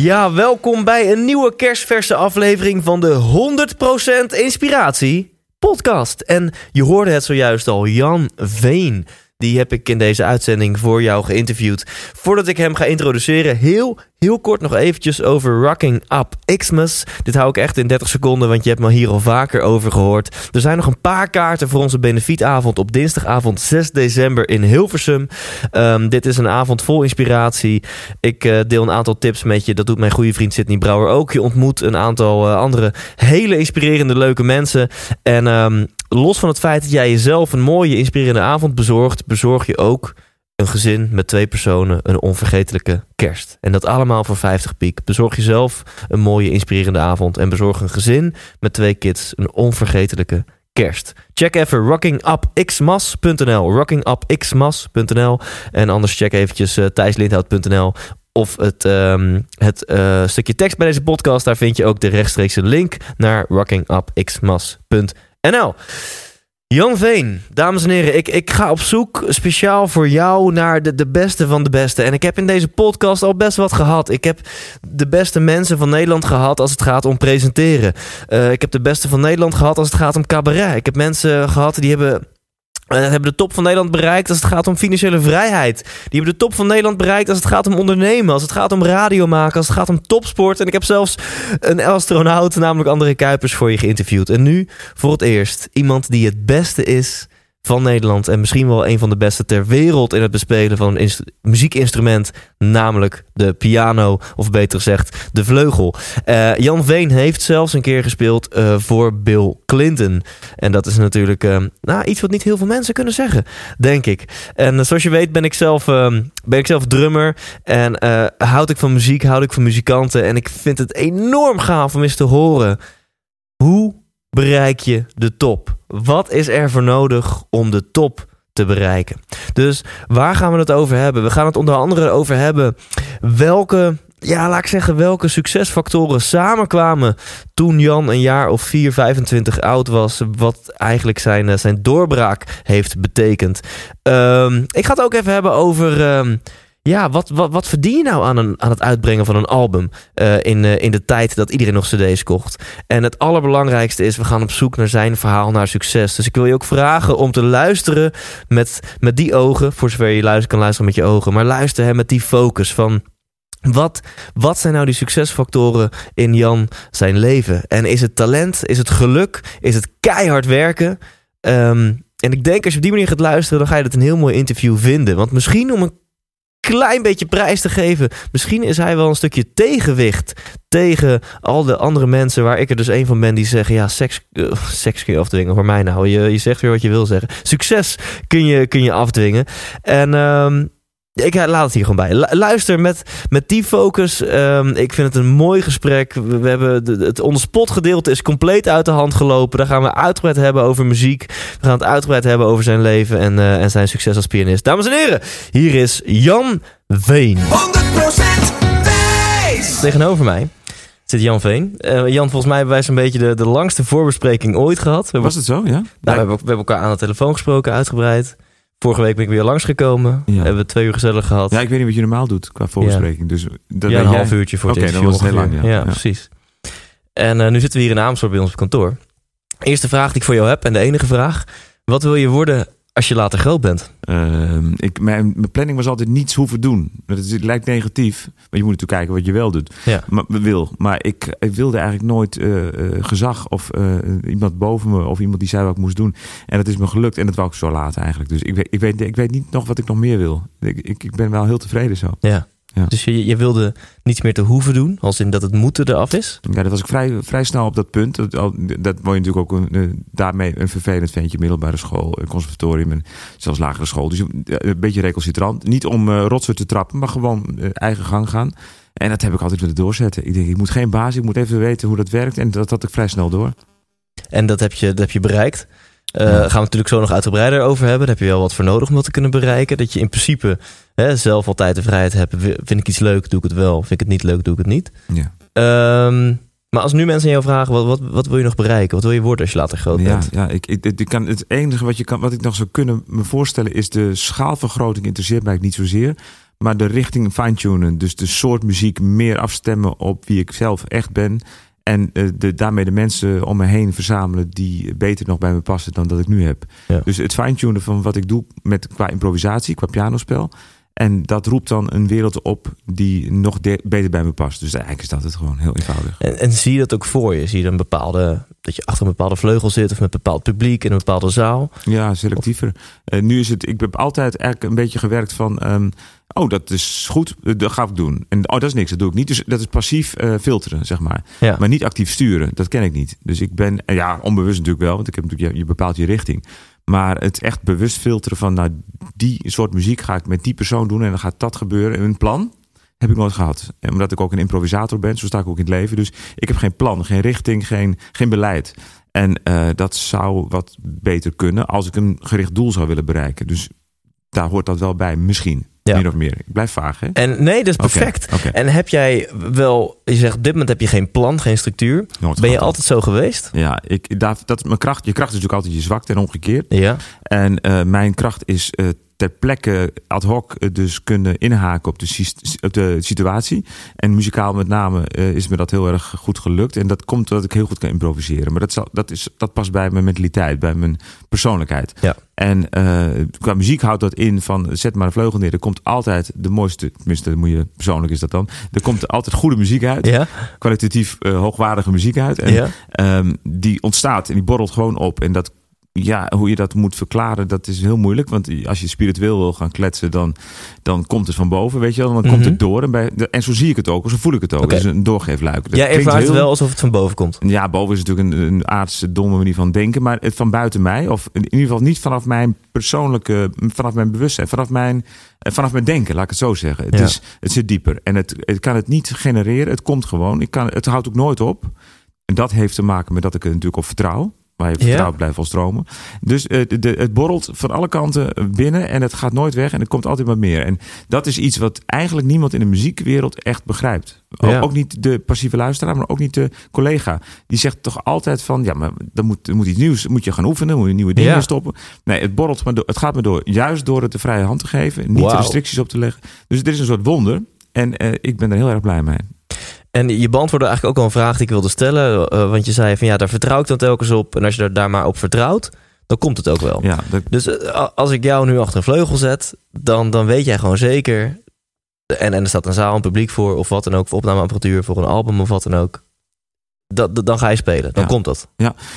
Ja, welkom bij een nieuwe kerstverse aflevering van de 100% Inspiratie podcast. En je hoorde het zojuist al, Jan Veen. Die heb ik in deze uitzending voor jou geïnterviewd. Voordat ik hem ga introduceren, heel, heel kort nog eventjes over Rocking Up Xmas. Dit hou ik echt in 30 seconden, want je hebt me hier al vaker over gehoord. Er zijn nog een paar kaarten voor onze benefietavond op dinsdagavond 6 december in Hilversum. Ehm, dit is een avond vol inspiratie. Ik eh, deel een aantal tips met je. Dat doet mijn goede vriend Sidney Brouwer ook. Je ontmoet een aantal eh, andere hele inspirerende, leuke mensen. En ehm, los van het feit dat jij jezelf een mooie, inspirerende avond bezorgt, bezorg je ook een gezin met twee personen een onvergetelijke kerst. En dat allemaal voor 50 piek. Bezorg jezelf een mooie, inspirerende avond en bezorg een gezin met twee kids een onvergetelijke kerst. Check even rockingupxmas.nl rockingupxmas.nl en anders check eventjes uh, of het, um, het uh, stukje tekst bij deze podcast. Daar vind je ook de rechtstreekse link naar rockingupxmas.nl Jan Veen, dames en heren, ik, ik ga op zoek speciaal voor jou naar de, de beste van de beste. En ik heb in deze podcast al best wat gehad. Ik heb de beste mensen van Nederland gehad als het gaat om presenteren. Uh, ik heb de beste van Nederland gehad als het gaat om cabaret. Ik heb mensen gehad die hebben uh, hebben de top van Nederland bereikt als het gaat om financiële vrijheid. Die hebben de top van Nederland bereikt als het gaat om ondernemen. Als het gaat om radio maken. Als het gaat om topsport. En ik heb zelfs een astronaut, namelijk André Kuipers, voor je geïnterviewd. En nu voor het eerst iemand die het beste is van Nederland en misschien wel een van de beste ter wereld in het bespelen van een muziekinstrument, namelijk de piano, of beter gezegd de vleugel. Uh, Jan Veen heeft zelfs een keer gespeeld uh, voor Bill Clinton. En dat is natuurlijk uh, nou, iets wat niet heel veel mensen kunnen zeggen, denk ik. En zoals je weet ben ik zelf, ben ik zelf drummer en houd ik van muziek, houd ik van muzikanten. En ik vind het enorm gaaf om eens te horen hoe bereik je de top? Wat is er voor nodig om de top te bereiken? Dus waar gaan we het over hebben? We gaan het onder andere over hebben welke ja, laat ik zeggen, welke succesfactoren samenkwamen toen Jan een jaar of 4, 25 oud was. Wat eigenlijk zijn, zijn doorbraak heeft betekend. Um, ik ga het ook even hebben over. Um, ja, wat, wat, wat verdien je nou aan, een, aan het uitbrengen van een album uh, in, uh, in de tijd dat iedereen nog cd's kocht? En het allerbelangrijkste is, we gaan op zoek naar zijn verhaal naar succes. Dus ik wil je ook vragen om te luisteren met, met die ogen, voor zover je luistert, kan luisteren met je ogen, maar luister hè, met die focus van... Wat, wat zijn nou die succesfactoren in Jan zijn leven? En is het talent? Is het geluk? Is het keihard werken? Um, en ik denk als je op die manier gaat luisteren, dan ga je het een heel mooi interview vinden. Want misschien om een klein beetje prijs te geven. Misschien is hij wel een stukje tegenwicht tegen al de andere mensen waar ik er dus een van ben die zeggen: ja, seks, uh, seks kun je afdwingen. Voor mij nou, je, je zegt weer wat je wil zeggen. Succes kun je, kun je afdwingen. En um, ik laat het hier gewoon bij. Luister met, met die focus. Um, ik vind het een mooi gesprek. We, we hebben de, het onderspot gedeelte is compleet uit de hand gelopen. Daar gaan we uitgebreid hebben over muziek. We gaan het uitgebreid hebben over zijn leven en, uh, en zijn succes als pianist. Dames en heren, hier is Jan Veen. 100% wijs! Tegenover mij zit Jan Veen. Eh, Jan, volgens mij hebben wij zo'n beetje de, de langste voorbespreking ooit gehad. We hebben, Was het zo, ja? nou, we, hebben, we hebben elkaar aan de telefoon gesproken, uitgebreid. Vorige week ben ik weer langsgekomen. Ja. Hebben we twee uur gezellig gehad. Ja, ik weet niet wat je normaal doet qua voorbespreking. Dus dat ja, een jij. half uurtje voor het Oké, interview was heel lang, ja. Ja. precies. En eh, nu zitten we hier in Amersfoort bij ons op kantoor. Eerste vraag die ik voor jou heb en de enige vraag. Wat wil je worden als je later groot bent? Ehm, ik, mijn, mijn planning was altijd niets hoeven doen. Dat is, het lijkt negatief, maar je moet natuurlijk kijken wat je wel doet. Ja. Maar, wil. maar ik, ik wilde eigenlijk nooit eh, gezag of eh, iemand boven me of iemand die zei wat ik moest doen. En dat is me gelukt en dat wou ik zo laten eigenlijk. Dus ik weet, ik weet, ik weet niet nog wat ik nog meer wil. Ik, ik, ik ben wel heel tevreden zo. Ja. Ja. Dus je, je wilde niets meer te hoeven doen, als in dat het moeten eraf is? Ja, dat was ik vrij, vrij snel op dat punt. Dat, dat word je natuurlijk ook een, eh, daarmee een vervelend ventje. Middelbare school, een conservatorium en zelfs lagere school. Dus ja, een beetje recalcitrant. Niet om eh rotsen te trappen, maar gewoon eh, eigen gang gaan. En dat heb ik altijd willen doorzetten. Ik denk, ik moet geen baas, ik moet even weten hoe dat werkt. En dat had ik vrij snel door. En dat heb je, dat heb je bereikt. Ja. Gaan we natuurlijk zo nog uitgebreider over hebben. Daar heb je wel wat voor nodig om dat te kunnen bereiken. Dat je in principe hè, zelf altijd de vrijheid hebt. Vind ik iets leuk, doe ik het wel. Vind ik het niet leuk, doe ik het niet. Ja, Ehm, maar als nu mensen aan jou vragen, wat, wat, wat wil je nog bereiken? Wat wil je worden als je later groot ja, bent? ja ik, ik, ik kan, het enige wat, je kan, wat ik nog zou kunnen me voorstellen is de schaalvergroting interesseert mij niet zozeer. Maar de richting fine-tunen, dus de soort muziek meer afstemmen op wie ik zelf echt ben. En eh, de, daarmee de mensen om me heen verzamelen die beter nog bij me passen dan dat ik nu heb. Ja. Dus het fine-tunen van wat ik doe met, qua improvisatie, qua pianospel. En dat roept dan een wereld op die nog de- beter bij me past. Dus eigenlijk is dat het gewoon heel eenvoudig. En, en zie je dat ook voor je? Zie je dan bepaalde, dat je achter een bepaalde vleugel zit of met bepaald publiek in een bepaalde zaal? Ja, selectiever. Eh, nu is het, ik heb altijd eigenlijk een beetje gewerkt van, ehm, oh, dat is goed, eh, dat ga ik doen. En oh, dat is niks, dat doe ik niet. Dus dat is passief eh, filteren, zeg maar. Ja. Maar niet actief sturen, dat ken ik niet. Dus ik ben, en ja, onbewust natuurlijk wel, want ik heb natuurlijk, je, je bepaalt je richting. Maar het echt bewust filteren van, nou, die soort muziek ga ik met die persoon doen en dan gaat dat gebeuren. Een plan heb ik nooit gehad. En omdat ik ook een improvisator ben, zo sta ik ook in het leven. Dus ik heb geen plan, geen richting, geen, geen beleid. En eh, dat zou wat beter kunnen als ik een gericht doel zou willen bereiken. Dus daar hoort dat wel bij, misschien. Ja. Min of meer. Ik blijf vaag, hè? En nee, dat is perfect. En heb jij wel, je zegt op dit moment heb je geen plan, geen structuur. Nooit Ben je altijd zo geweest? Ja, ik, dat, is mijn kracht, je kracht is natuurlijk altijd je zwakte en omgekeerd. Ja. En eh, mijn kracht is eh, ter plekke ad hoc eh, dus kunnen inhaken op de, op de situatie. En muzikaal met name is me dat heel erg goed gelukt. En dat komt doordat ik heel goed kan improviseren. Maar dat, zal, dat, is, dat past bij mijn mentaliteit, bij mijn persoonlijkheid. Ja. En qua muziek houdt dat in van zet maar een vleugel neer. Er komt altijd de mooiste, tenminste moet je, persoonlijk is dat dan. Er komt altijd goede muziek uit. Ja. Kwalitatief eh, hoogwaardige muziek uit. En ja. Ehm, die ontstaat en die borrelt gewoon op. En dat, ja, hoe je dat moet verklaren, dat is heel moeilijk. Want als je spiritueel wil gaan kletsen, dan, dan komt het van boven, weet je wel. Dan komt Mhm. het door. En, bij, en zo zie ik het ook, zo voel ik het ook. Oké. Het is een doorgeefluik. Dat klinkt ervaart het heel- wel alsof het van boven komt. Ja, boven is natuurlijk een, een aardse, domme manier van denken. Maar het van buiten mij, of in ieder geval niet vanaf mijn persoonlijke, vanaf mijn bewustzijn, vanaf mijn, eh, vanaf mijn denken, laat ik het zo zeggen. Het, Ja. is, het zit dieper. En het, het kan het niet genereren, het komt gewoon. Ik kan, het houdt ook nooit op. En dat heeft te maken met dat ik er natuurlijk op vertrouw. Waar je Ja. vertrouwd blijft wel stromen. Dus eh, de, de- het borrelt van alle kanten binnen en het gaat nooit weg en het komt altijd maar meer. En dat is iets wat eigenlijk niemand in de muziekwereld echt begrijpt. Ook, Ja. ook niet de passieve luisteraar, maar ook niet de collega. Die zegt toch altijd van, ja, maar dan moet, er moet iets nieuws, moet je gaan oefenen, moet je nieuwe dingen Ja. stoppen. Nee, het borrelt maar door, het gaat maar door. Juist door het de vrije hand te geven, niet Wauw. restricties op te leggen. Dus het is een soort wonder. En eh, ik ben er heel erg blij mee. En je beantwoordde eigenlijk ook al een vraag die ik wilde stellen. eh, want je zei van ja, daar vertrouw ik dan telkens op. En als je er daar maar op vertrouwt, dan komt het ook wel. Ja, dat, Dus eh, als ik jou nu achter een vleugel zet, dan, dan weet jij gewoon zeker. En, en er staat een zaal, een publiek voor, of wat dan ook, voor opnameapparatuur, voor een album of wat dan ook. Dat, dat- dan ga je spelen, dan Ja. komt dat.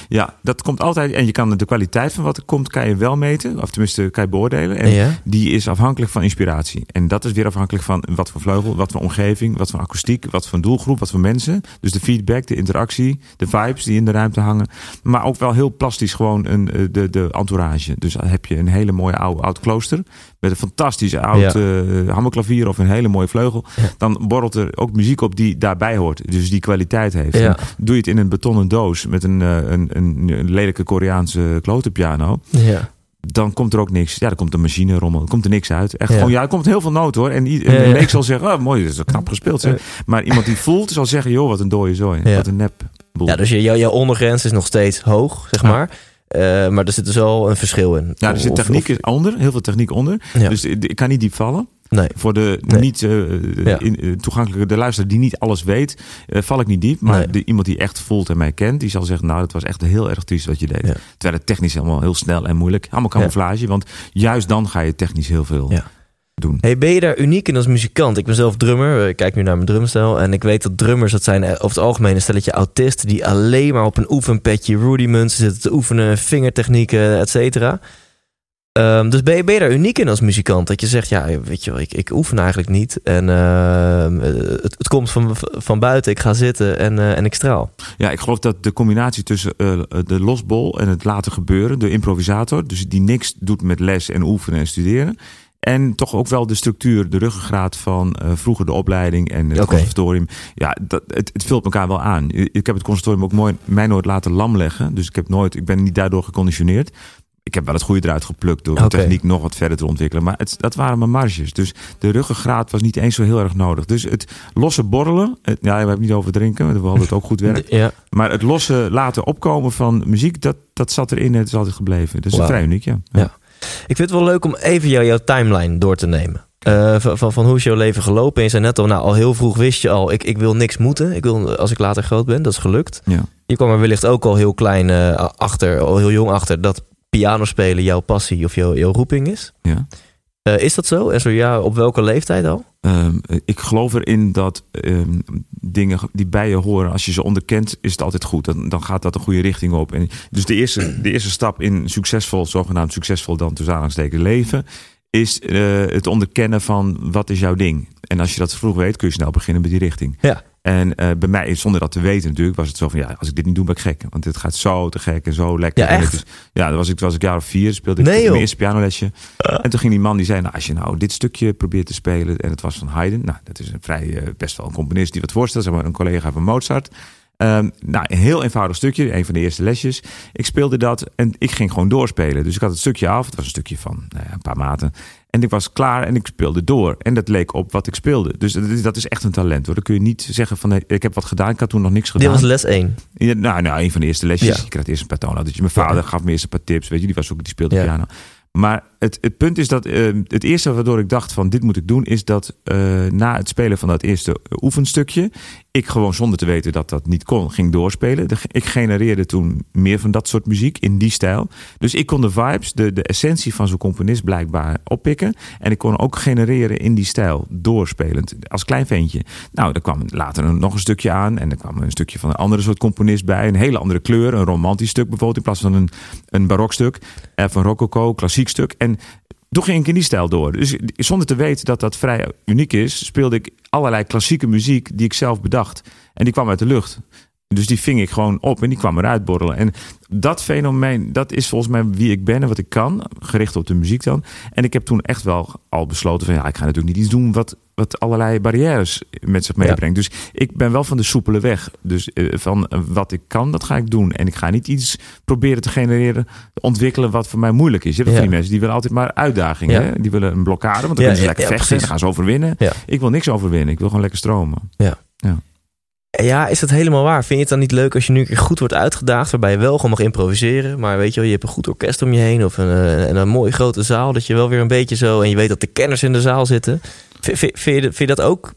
ja, dat komt altijd. En je kan de kwaliteit van wat er komt, kan je wel meten. Of tenminste, kan je beoordelen. En ja? die is afhankelijk van inspiratie. En dat is weer afhankelijk van wat voor vleugel, wat voor omgeving, wat voor akoestiek, wat voor doelgroep, wat voor mensen. Dus de feedback, de interactie, de vibes die in de ruimte hangen. Maar ook wel heel plastisch gewoon een, eh, de, de entourage. Dus dan heb je een hele mooie oude, oud klooster met een fantastisch oud Ja. eh, hammerklavier of een hele mooie vleugel. Ja. Dan borrelt er ook muziek op die daarbij hoort. Dus die kwaliteit heeft. Ja. Doe je het in een betonnen doos met een, eh, een, een, een lelijke Koreaanse klotenpiano Ja. dan komt er ook niks. Ja, dan komt de machine rommel. Dan komt er niks uit. Echt Ja. gewoon, ja, er komt heel veel nood hoor. En, i- en Ja, een leek zal zeggen, oh, mooi, dat is knap gespeeld. Zeg. Maar iemand die voelt, zal zeggen, joh, wat een dode zooi. Wat een nep. boel. Ja, dus je- jouw, jouw ondergrens is nog steeds hoog, zeg maar. Eh, maar er zit dus wel een verschil in. ja, er zit techniek of- onder, heel veel techniek onder. Ja. Dus ik kan niet diep vallen. Nee. Voor de Nee. niet eh, Ja. in, eh, toegankelijke, de luisteraar die niet alles weet, eh, val ik niet diep. Maar Nee. de, iemand die echt voelt en mij kent, die zal zeggen, nou, het was echt heel erg triest wat je deed. Ja. Terwijl het technisch helemaal heel snel en moeilijk. Allemaal camouflage, want juist dan ga je technisch heel veel doen. Hey, ben je daar uniek in als muzikant? Ik ben zelf drummer. Ik kijk nu naar mijn drumstijl. En ik weet dat drummers, dat zijn eh, over het algemeen een stelletje autisten... die alleen maar op een oefenpetje rudiments zitten te oefenen... vingertechnieken, et cetera. Ehm, dus ben je, ben je daar uniek in als muzikant? Dat je zegt, ja, weet je wel, ik, ik oefen eigenlijk niet. En ehm, eh, het, het komt van, van buiten, ik ga zitten en, eh, en ik straal. Ja, ik geloof dat de combinatie tussen eh, de losbol en het laten gebeuren, de improvisator, dus die niks doet met les en oefenen en studeren. En toch ook wel de structuur, de ruggengraat van vroeger de opleiding en het conservatorium. Ja, dat, het, het vult elkaar wel aan. Ik heb het conservatorium ook mooi, mij nooit laten lam leggen. Dus ik, heb nooit, ik ben niet daardoor geconditioneerd. Ik heb wel het goede eruit geplukt door de techniek nog wat verder te ontwikkelen. Maar het, dat waren mijn marges. Dus de ruggengraat was niet eens zo heel erg nodig. Dus het losse borrelen, het, ja, we hebben het niet over drinken, we hadden het ook goed werk. Ja, Maar het losse laten opkomen van muziek, dat, dat zat erin en het is altijd gebleven. Dus Wauw. vrij uniek, ja. Ja. Ik vind het wel leuk om even jou, jouw timeline door te nemen. Eh, van, van, van hoe is jouw leven gelopen? En je zei net al, nou, al heel vroeg wist je al, ik, ik wil niks moeten. Ik wil, als ik later groot ben, dat is gelukt. ja. Je kwam er wellicht ook al heel klein eh, achter, al heel jong achter, dat piano spelen jouw passie of jouw, jouw roeping is. ja. Eh, is dat zo? En zo ja, op welke leeftijd al? Ehm, ik geloof erin dat ehm, dingen die bij je horen, als je ze onderkent, is het altijd goed. Dan, dan gaat dat een goede richting op. En dus de eerste, de eerste stap in succesvol, zogenaamd succesvol dan tussen aanhalingstekens leven, is eh, het onderkennen van wat is jouw ding. En als je dat vroeg weet, kun je snel beginnen met die richting. Ja. En eh, bij mij, zonder dat te weten natuurlijk, was het zo van ja, als ik dit niet doe, ben ik gek. Want dit gaat zo te gek en zo lekker. Ja, En echt? het is- ja, dat was ik, was ik jaar of vier, speelde ik Nee, mijn eerste pianolesje. En toen ging die man die zei, nou, als je nou dit stukje probeert te spelen, en het was van Haydn, nou, dat is een vrij eh, best wel een componist die wat voorstelt, zeg maar een collega van Mozart. Ehm, nou, een heel eenvoudig stukje, een van de eerste lesjes. Ik speelde dat en ik ging gewoon doorspelen. Dus ik had het stukje af, het was een stukje van nou ja, een paar maten. En ik was klaar en ik speelde door. En dat leek op wat ik speelde. Dus dat is, echt een talent hoor. Dan kun je niet zeggen van nee, ik heb wat gedaan, ik had toen nog niks Dit gedaan. was les 1. Ja, nou, nou, een van de eerste lesjes. Ja. Ik kreeg eerst een paar toonladdertjes. Mijn vader gaf me eerst een paar tips. Weet je, die was ook die speelde Ja. piano. Maar het, het punt is dat eh, het eerste waardoor ik dacht van dit moet ik doen, is dat eh, na het spelen van dat eerste oefenstukje, ik gewoon zonder te weten dat dat niet kon, ging doorspelen. Ik genereerde toen meer van dat soort muziek in die stijl. Dus ik kon de vibes, de, de essentie van zo'n componist blijkbaar oppikken. En ik kon ook genereren in die stijl, doorspelend, als klein ventje. Nou, er kwam later een- nog een stukje aan. En er kwam een stukje van een andere soort componist bij. Een hele andere kleur, een romantisch stuk bijvoorbeeld, in plaats van een, een barokstuk. Eh, van rococo, klassiek stuk. En toen ging ik in die stijl door. Dus zonder te weten dat dat vrij uniek is, speelde ik allerlei klassieke muziek die ik zelf bedacht. En die kwam uit de lucht. Dus die ving ik gewoon op en die kwam eruit borrelen. En dat fenomeen, dat is volgens mij wie ik ben en wat ik kan. Gericht op de muziek dan. En ik heb toen echt wel al besloten van ja, ik ga natuurlijk niet iets doen wat, wat allerlei barrières met zich meebrengt. Dus ik ben wel van de soepele weg. Dus eh, van eh, wat ik kan, dat ga ik doen. En ik ga niet iets proberen te genereren, te ontwikkelen wat voor mij moeilijk is. Je hebt Ja. die mensen die willen altijd maar uitdagingen. Ja. Die willen een blokkade, want dan Ja, kunnen ze ja, lekker ja, vechten. Dan gaan ze overwinnen. Ja. Ik wil niks overwinnen. Ik wil gewoon lekker stromen. Ja, is dat helemaal waar? Vind je het dan niet leuk als je nu een keer goed wordt uitgedaagd, waarbij je wel gewoon mag improviseren, maar weet je wel, je hebt een goed orkest om je heen of een, eh, en een mooie grote zaal, dat je wel weer een beetje zo, en je weet dat de kenners in de zaal zitten. V- v- Vind je, vind je dat ook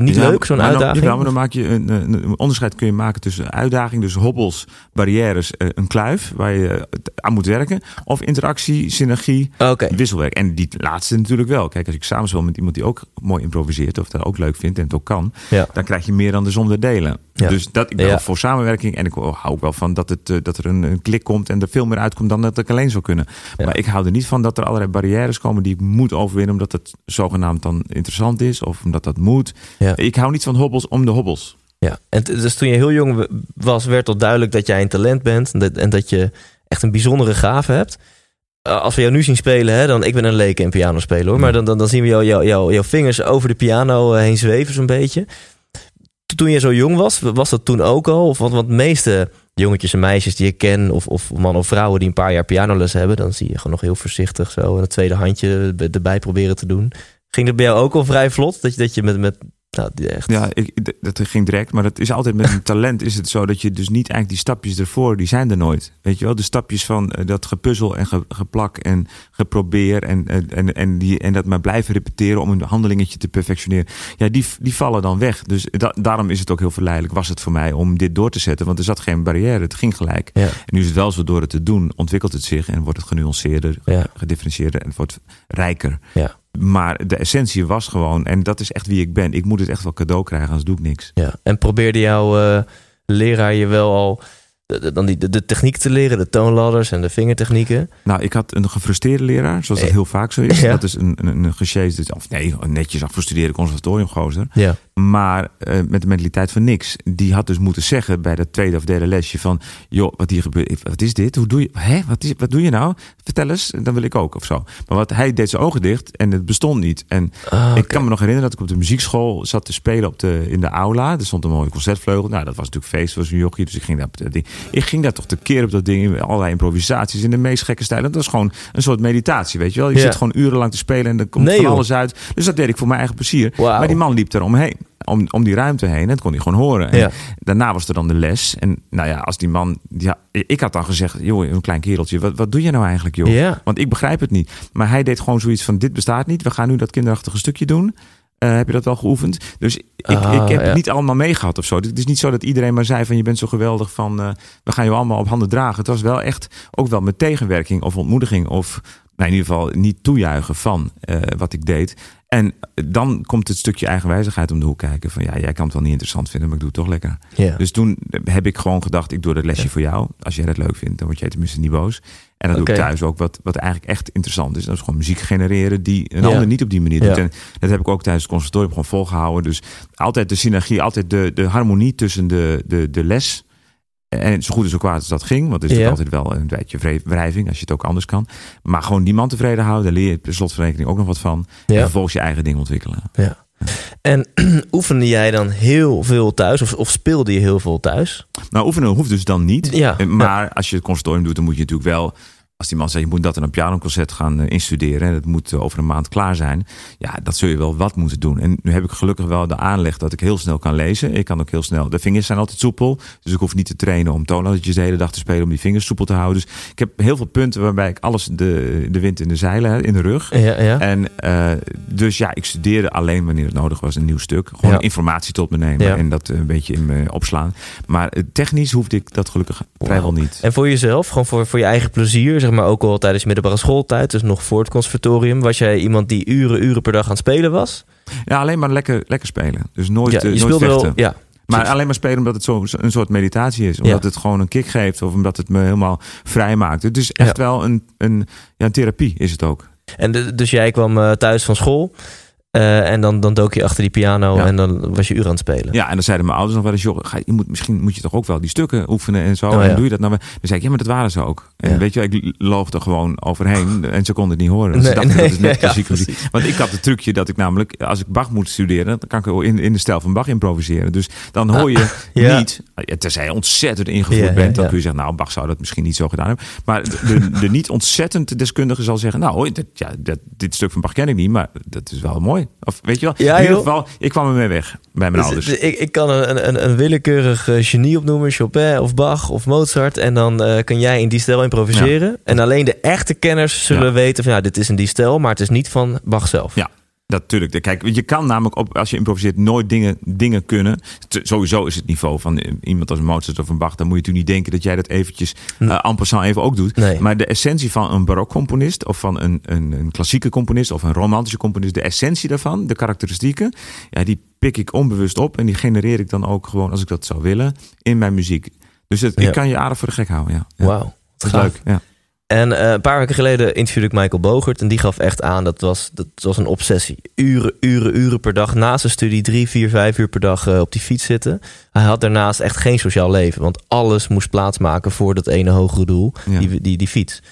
niet Ja, leuk, zo'n dan- uitdaging? jawel, maar dan maak je een, onderscheid kun je maken tussen uitdaging, dus hobbels, barrières, eh, een kluif waar je aan moet werken, of interactie, synergie, wisselwerk. En die laatste natuurlijk wel. Kijk, als ik samen speel met iemand die ook mooi improviseert of dat ook leuk vindt en het ook kan, Ja. dan krijg je meer dan de som der delen. Dus dat, ik ben voor samenwerking en ik hou ook wel van dat, het, eh, dat er een, een klik komt en er veel meer uitkomt dan dat ik alleen zou kunnen. Maar ik hou er niet van dat er allerlei barrières komen die ik moet overwinnen omdat het zogenaamd dan interessant is of omdat dat moet. Ja. Ik hou niet van hobbels om de hobbels. ja. En dus toen je heel jong was, werd al duidelijk dat jij een talent bent en dat, en dat je echt een bijzondere gave hebt. Als we jou nu zien spelen, hè, dan ik ben een leek in piano spelen hoor. Maar dan, dan, dan zien we jou, jou, jou, jouw vingers over de piano eh, heen zweven zo'n beetje. Toen je zo jong was, was dat toen ook al? Of, want, want de meeste jongetjes en meisjes die ik ken, of, of mannen of vrouwen die een paar jaar pianoles hebben, dan zie je gewoon nog heel voorzichtig zo een tweede handje erbij proberen te doen. Ging dat bij jou ook al vrij vlot? Dat je, dat je met, met nou, die echt... Ja, ik, dat ging direct. Maar dat is altijd met een talent is het zo dat je dus niet eigenlijk die stapjes ervoor, die zijn er nooit. Weet je wel, de stapjes van eh, dat gepuzzel en ge, geplak en geprobeer en, en, en, die, en dat maar blijven repeteren om een handelingetje te perfectioneren. Ja, die, die vallen dan weg. Dus daarom is het ook heel verleidelijk, was het voor mij om dit door te zetten. Want er zat geen barrière, het ging gelijk. Ja. En nu is het wel zo door het te doen, ontwikkelt het zich en wordt het genuanceerder, Ja. gedifferentieerder en het wordt rijker. Ja. Maar de essentie was gewoon, en dat is echt wie ik ben. Ik moet het echt wel cadeau krijgen, anders doe ik niks. Ja. En probeerde jouw eh, leraar je wel al dan die, de, techniek te leren, de toonladders en de vingertechnieken? Nou, ik had een gefrustreerde leraar, zoals dat Eh, heel vaak zo is. ja. Dat is een, een, een gesjeesde, of nee, een netjes afgestudeerde conservatoriumgozer. Ja. Maar eh, met de mentaliteit van niks. Die had dus moeten zeggen bij dat tweede of derde lesje van... joh, wat hier gebeurt, wat is dit? Hoe doe je, hè? Wat, is, wat doe je nou? Vertel eens, dan wil ik ook of zo. Maar wat, hij deed zijn ogen dicht en het bestond niet. En Ah, ik kan me nog herinneren dat ik op de muziekschool zat te spelen op de, in de aula. Er stond een mooie concertvleugel. Nou, dat was natuurlijk feest, was een jochie. Dus ik ging daar. Ik ging daar toch te keer op dat ding. Allerlei improvisaties in de meest gekke stijlen. Dat was gewoon een soort meditatie, weet je wel. Je Ja. zit gewoon urenlang te spelen en er komt Nee, van joh. alles uit. Dus dat deed ik voor mijn eigen plezier. Maar die man liep er omheen. Om, om die ruimte heen. En dat kon hij gewoon horen. En Ja. daarna was er dan de les. En nou ja, als die man... Ja, ik had dan gezegd, joh, een klein kereltje. Wat, wat doe je nou eigenlijk, joh? Ja. Want ik begrijp het niet. Maar hij deed gewoon zoiets van, dit bestaat niet. We gaan nu dat kinderachtige stukje doen. Eh, heb je dat wel geoefend? Dus ik, Ah, ik heb ja. het niet allemaal meegehad of zo. Het is niet zo dat iedereen maar zei van je bent zo geweldig van eh, we gaan je allemaal op handen dragen. Het was wel echt ook wel met tegenwerking of ontmoediging of nou, in ieder geval niet toejuichen van eh, wat ik deed. En dan komt het stukje eigenwijzigheid om de hoek kijken. Van ja, jij kan het wel niet interessant vinden, maar ik doe het toch lekker. Ja. Dus toen heb ik gewoon gedacht, ik doe dat lesje voor jou. Als jij dat leuk vindt, dan word jij tenminste niet boos. En dan doe ik thuis ook wat, wat eigenlijk echt interessant is. Dat is gewoon muziek genereren die een Ja. ander niet op die manier doet. En dat heb ik ook tijdens het conservatorium gewoon volgehouden. Dus altijd de synergie, altijd de, de harmonie tussen de, de, de les... En zo goed en zo kwaad als dat ging. Want er is Ja. natuurlijk altijd wel een beetje wrijving als je het ook anders kan. Maar gewoon die man tevreden houden. Daar leer je per slotverrekening ook nog wat van. En Ja. vervolgens je eigen ding ontwikkelen. En oefende jij dan heel veel thuis? Of, of speelde je heel veel thuis? Nou, oefenen hoeft dus dan niet. Ja. Eh, Maar als je het conservatorium doet, dan moet je natuurlijk wel... Als die man zegt, je moet dat in een pianoconcert gaan eh, instuderen... en het moet eh, over een maand klaar zijn... ja, dat zul je wel wat moeten doen. En nu heb ik gelukkig wel de aanleg dat ik heel snel kan lezen. Ik kan ook heel snel... De vingers zijn altijd soepel. Dus ik hoef niet te trainen om toonladdertjes de hele dag te spelen... om die vingers soepel te houden. Dus ik heb heel veel punten waarbij ik alles de, de wind in de zeilen, in de rug... Ja, ja. En eh, dus ja, ik studeerde alleen wanneer het nodig was een nieuw stuk. Gewoon Ja. informatie tot me nemen en dat een beetje in me opslaan. Maar technisch hoefde ik dat gelukkig vrijwel niet. En voor jezelf, gewoon voor, voor je eigen plezier, zeg maar ook al tijdens middelbare schooltijd, dus nog voor het conservatorium, was jij iemand die uren, uren per dag aan het spelen was? Ja, alleen maar lekker, lekker spelen. Dus nooit, ja, eh, je nooit vechten. wel, ja. Maar alleen maar spelen omdat het zo, een soort meditatie is. Omdat Ja. het gewoon een kick geeft of omdat het me helemaal vrij maakt. Het is echt wel een, een, ja, een therapie is het ook. En de- dus jij kwam eh, thuis van school eh, en dan, dan dook je achter die piano Ja. en dan was je uren aan het spelen. Ja, en dan zeiden mijn ouders nog wel eens, joh, ga, je moet, misschien moet je toch ook wel die stukken oefenen en zo. Oh, en ja. doe je dat nou? Dan zei ik, ja, maar dat waren ze ook. En Ja. weet je, ik loog er gewoon overheen en ze konden het niet horen. Ze dachten nee, dat is net muziek. Want ik had het trucje dat ik namelijk, als ik Bach moet studeren, dan kan ik in, in de stijl van Bach improviseren. Dus dan hoor je ja. niet, tenzij je ontzettend ingevoerd bent, dan ja. kun je zeggen, nou, Bach zou dat misschien niet zo gedaan hebben. Maar de, de, de niet ontzettend deskundige zal zeggen, nou, ja, dat, dit stuk van Bach ken ik niet, maar dat is wel mooi. Of weet je wel, Ja, in ieder geval, ik kwam ermee weg bij mijn Dus, ouders. eh, ik, ik kan een, een, een willekeurig eh, genie opnoemen, Chopin of Bach of Mozart. En dan eh, kan jij in die stijl improviseren. En alleen de echte kenners zullen Ja. weten van ja, dit is in die stijl, maar het is niet van Bach zelf. Ja. Natuurlijk. Kijk, je kan namelijk op, als je improviseert nooit dingen, dingen kunnen. T- Sowieso is het niveau van eh, iemand als Mozart of een Bach. Dan moet je natuurlijk niet denken dat jij dat eventjes Hm. uh, en passant even ook doet. Nee. Maar de essentie van een barokcomponist of van een, een, een klassieke componist of een romantische componist, de essentie daarvan, de karakteristieken, ja, die pik ik onbewust op en die genereer ik dan ook gewoon als ik dat zou willen in mijn muziek. Dus het, Ja. ik kan je aardig voor de gek houden. Ja. Ja. Wauw. Is leuk. Ja. En eh, een paar weken geleden interviewde ik Michael Bogert. En die gaf echt aan, dat was, dat was een obsessie. Uren, uren, uren per dag. Na zijn studie drie, vier, vijf uur per dag eh, op die fiets zitten. Hij had daarnaast echt geen sociaal leven. Want alles moest plaatsmaken voor dat ene hogere doel. Ja. Die, die, die fiets.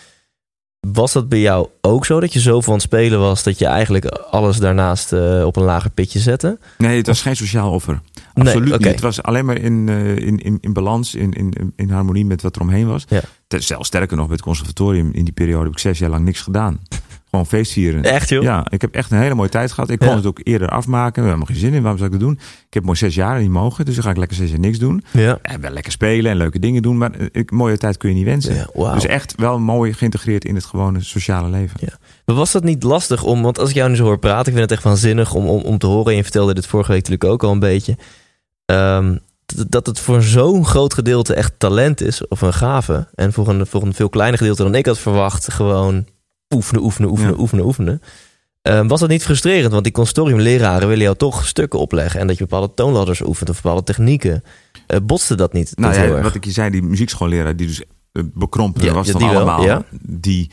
Was dat bij jou ook zo? Dat je aan het spelen was... dat je eigenlijk alles daarnaast eh, op een lager pitje zette? Nee, het was geen sociaal offer. Nee, Absoluut niet. Het was alleen maar in, in, in, in balans, in, in, in harmonie met wat er omheen was. Ja. Zelfs sterker nog, bij het conservatorium in die periode heb ik zes jaar lang niks gedaan. Gewoon feestvieren. Echt joh? Ja, ik heb echt een hele mooie tijd gehad. Ik kon Ja. het ook eerder afmaken. We hebben geen zin in. Waarom zou ik dat doen? Ik heb mooi zes jaar niet mogen. Dus dan ga ik lekker zes jaar niks doen. Ja. En wel lekker spelen en leuke dingen doen. Maar eh, ik, mooie tijd kun je niet wensen. Ja, wauw. Dus echt wel mooi geïntegreerd in het gewone sociale leven. Ja. Maar was dat niet lastig om, want als ik jou nu zo hoor praten, ik vind het echt waanzinnig om, om, om te horen. En je vertelde dit vorige week natuurlijk ook al een beetje. ehm, dat- het voor zo'n groot gedeelte echt talent is, of een gave. En voor een, voor een veel kleiner gedeelte dan ik had verwacht, gewoon oefenen, oefenen, oefenen, Ja. oefenen, oefenen. Ehm, was dat niet frustrerend? Want die consortiumleraren willen jou toch stukken opleggen. En dat je bepaalde toonladders oefent of bepaalde technieken. Eh, botste dat niet? Nou ja, wat ik je zei, die muziekschoolleraar die dus eh, bekrompen Ja, was dan die wel, allemaal. ja. Die,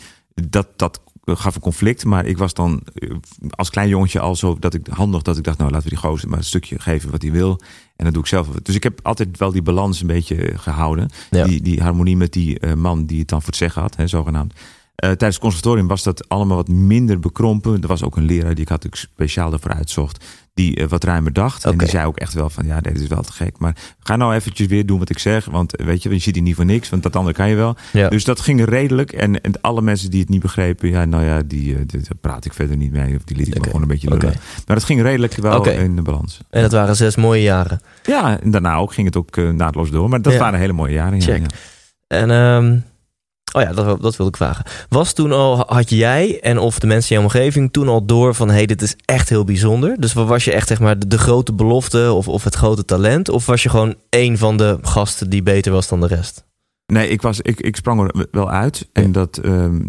dat, dat gaf een conflict. Maar ik was dan eh, als klein jongetje al zo dat ik handig dat ik dacht, nou laten we die gozer maar een stukje geven wat hij wil. En dan doe ik zelf. Dus ik heb altijd wel die balans een beetje eh, gehouden. Ja. Die, die harmonie met die eh, man die het dan voor het zeggen had, hè, zogenaamd. Eh, tijdens het conservatorium was dat allemaal wat minder bekrompen. Er was ook een leraar die ik had ik speciaal ervoor uitzocht. Die eh, wat ruimer dacht. En die zei ook echt wel van ja, dit is wel te gek. Maar ga nou eventjes weer doen wat ik zeg. Want eh, weet je, je ziet hier niet voor niks. Want dat andere kan je wel. Ja. Dus dat ging redelijk. En, en alle mensen die het niet begrepen. Ja, nou ja, die, die- daar praat ik verder niet mee. Of die liet ik Oké. gewoon een beetje lullen. Oké. Maar het ging redelijk wel in de balans. En dat waren zes mooie jaren. Ja, en daarna ook ging het ook eh, naadloos door. Maar dat Ja. waren hele mooie jaren. Ja, Check. ja. En ehm, oh ja, dat, dat wilde ik vragen. Was toen al, had jij en of de mensen in je omgeving toen al door van... hé, hey, dit is echt heel bijzonder? Dus was je echt zeg maar de, de grote belofte of, of het grote talent? Of was je gewoon één van de gasten die beter was dan de rest? Nee, ik, was, ik, ik sprang er wel uit. En Ja. dat, ehm,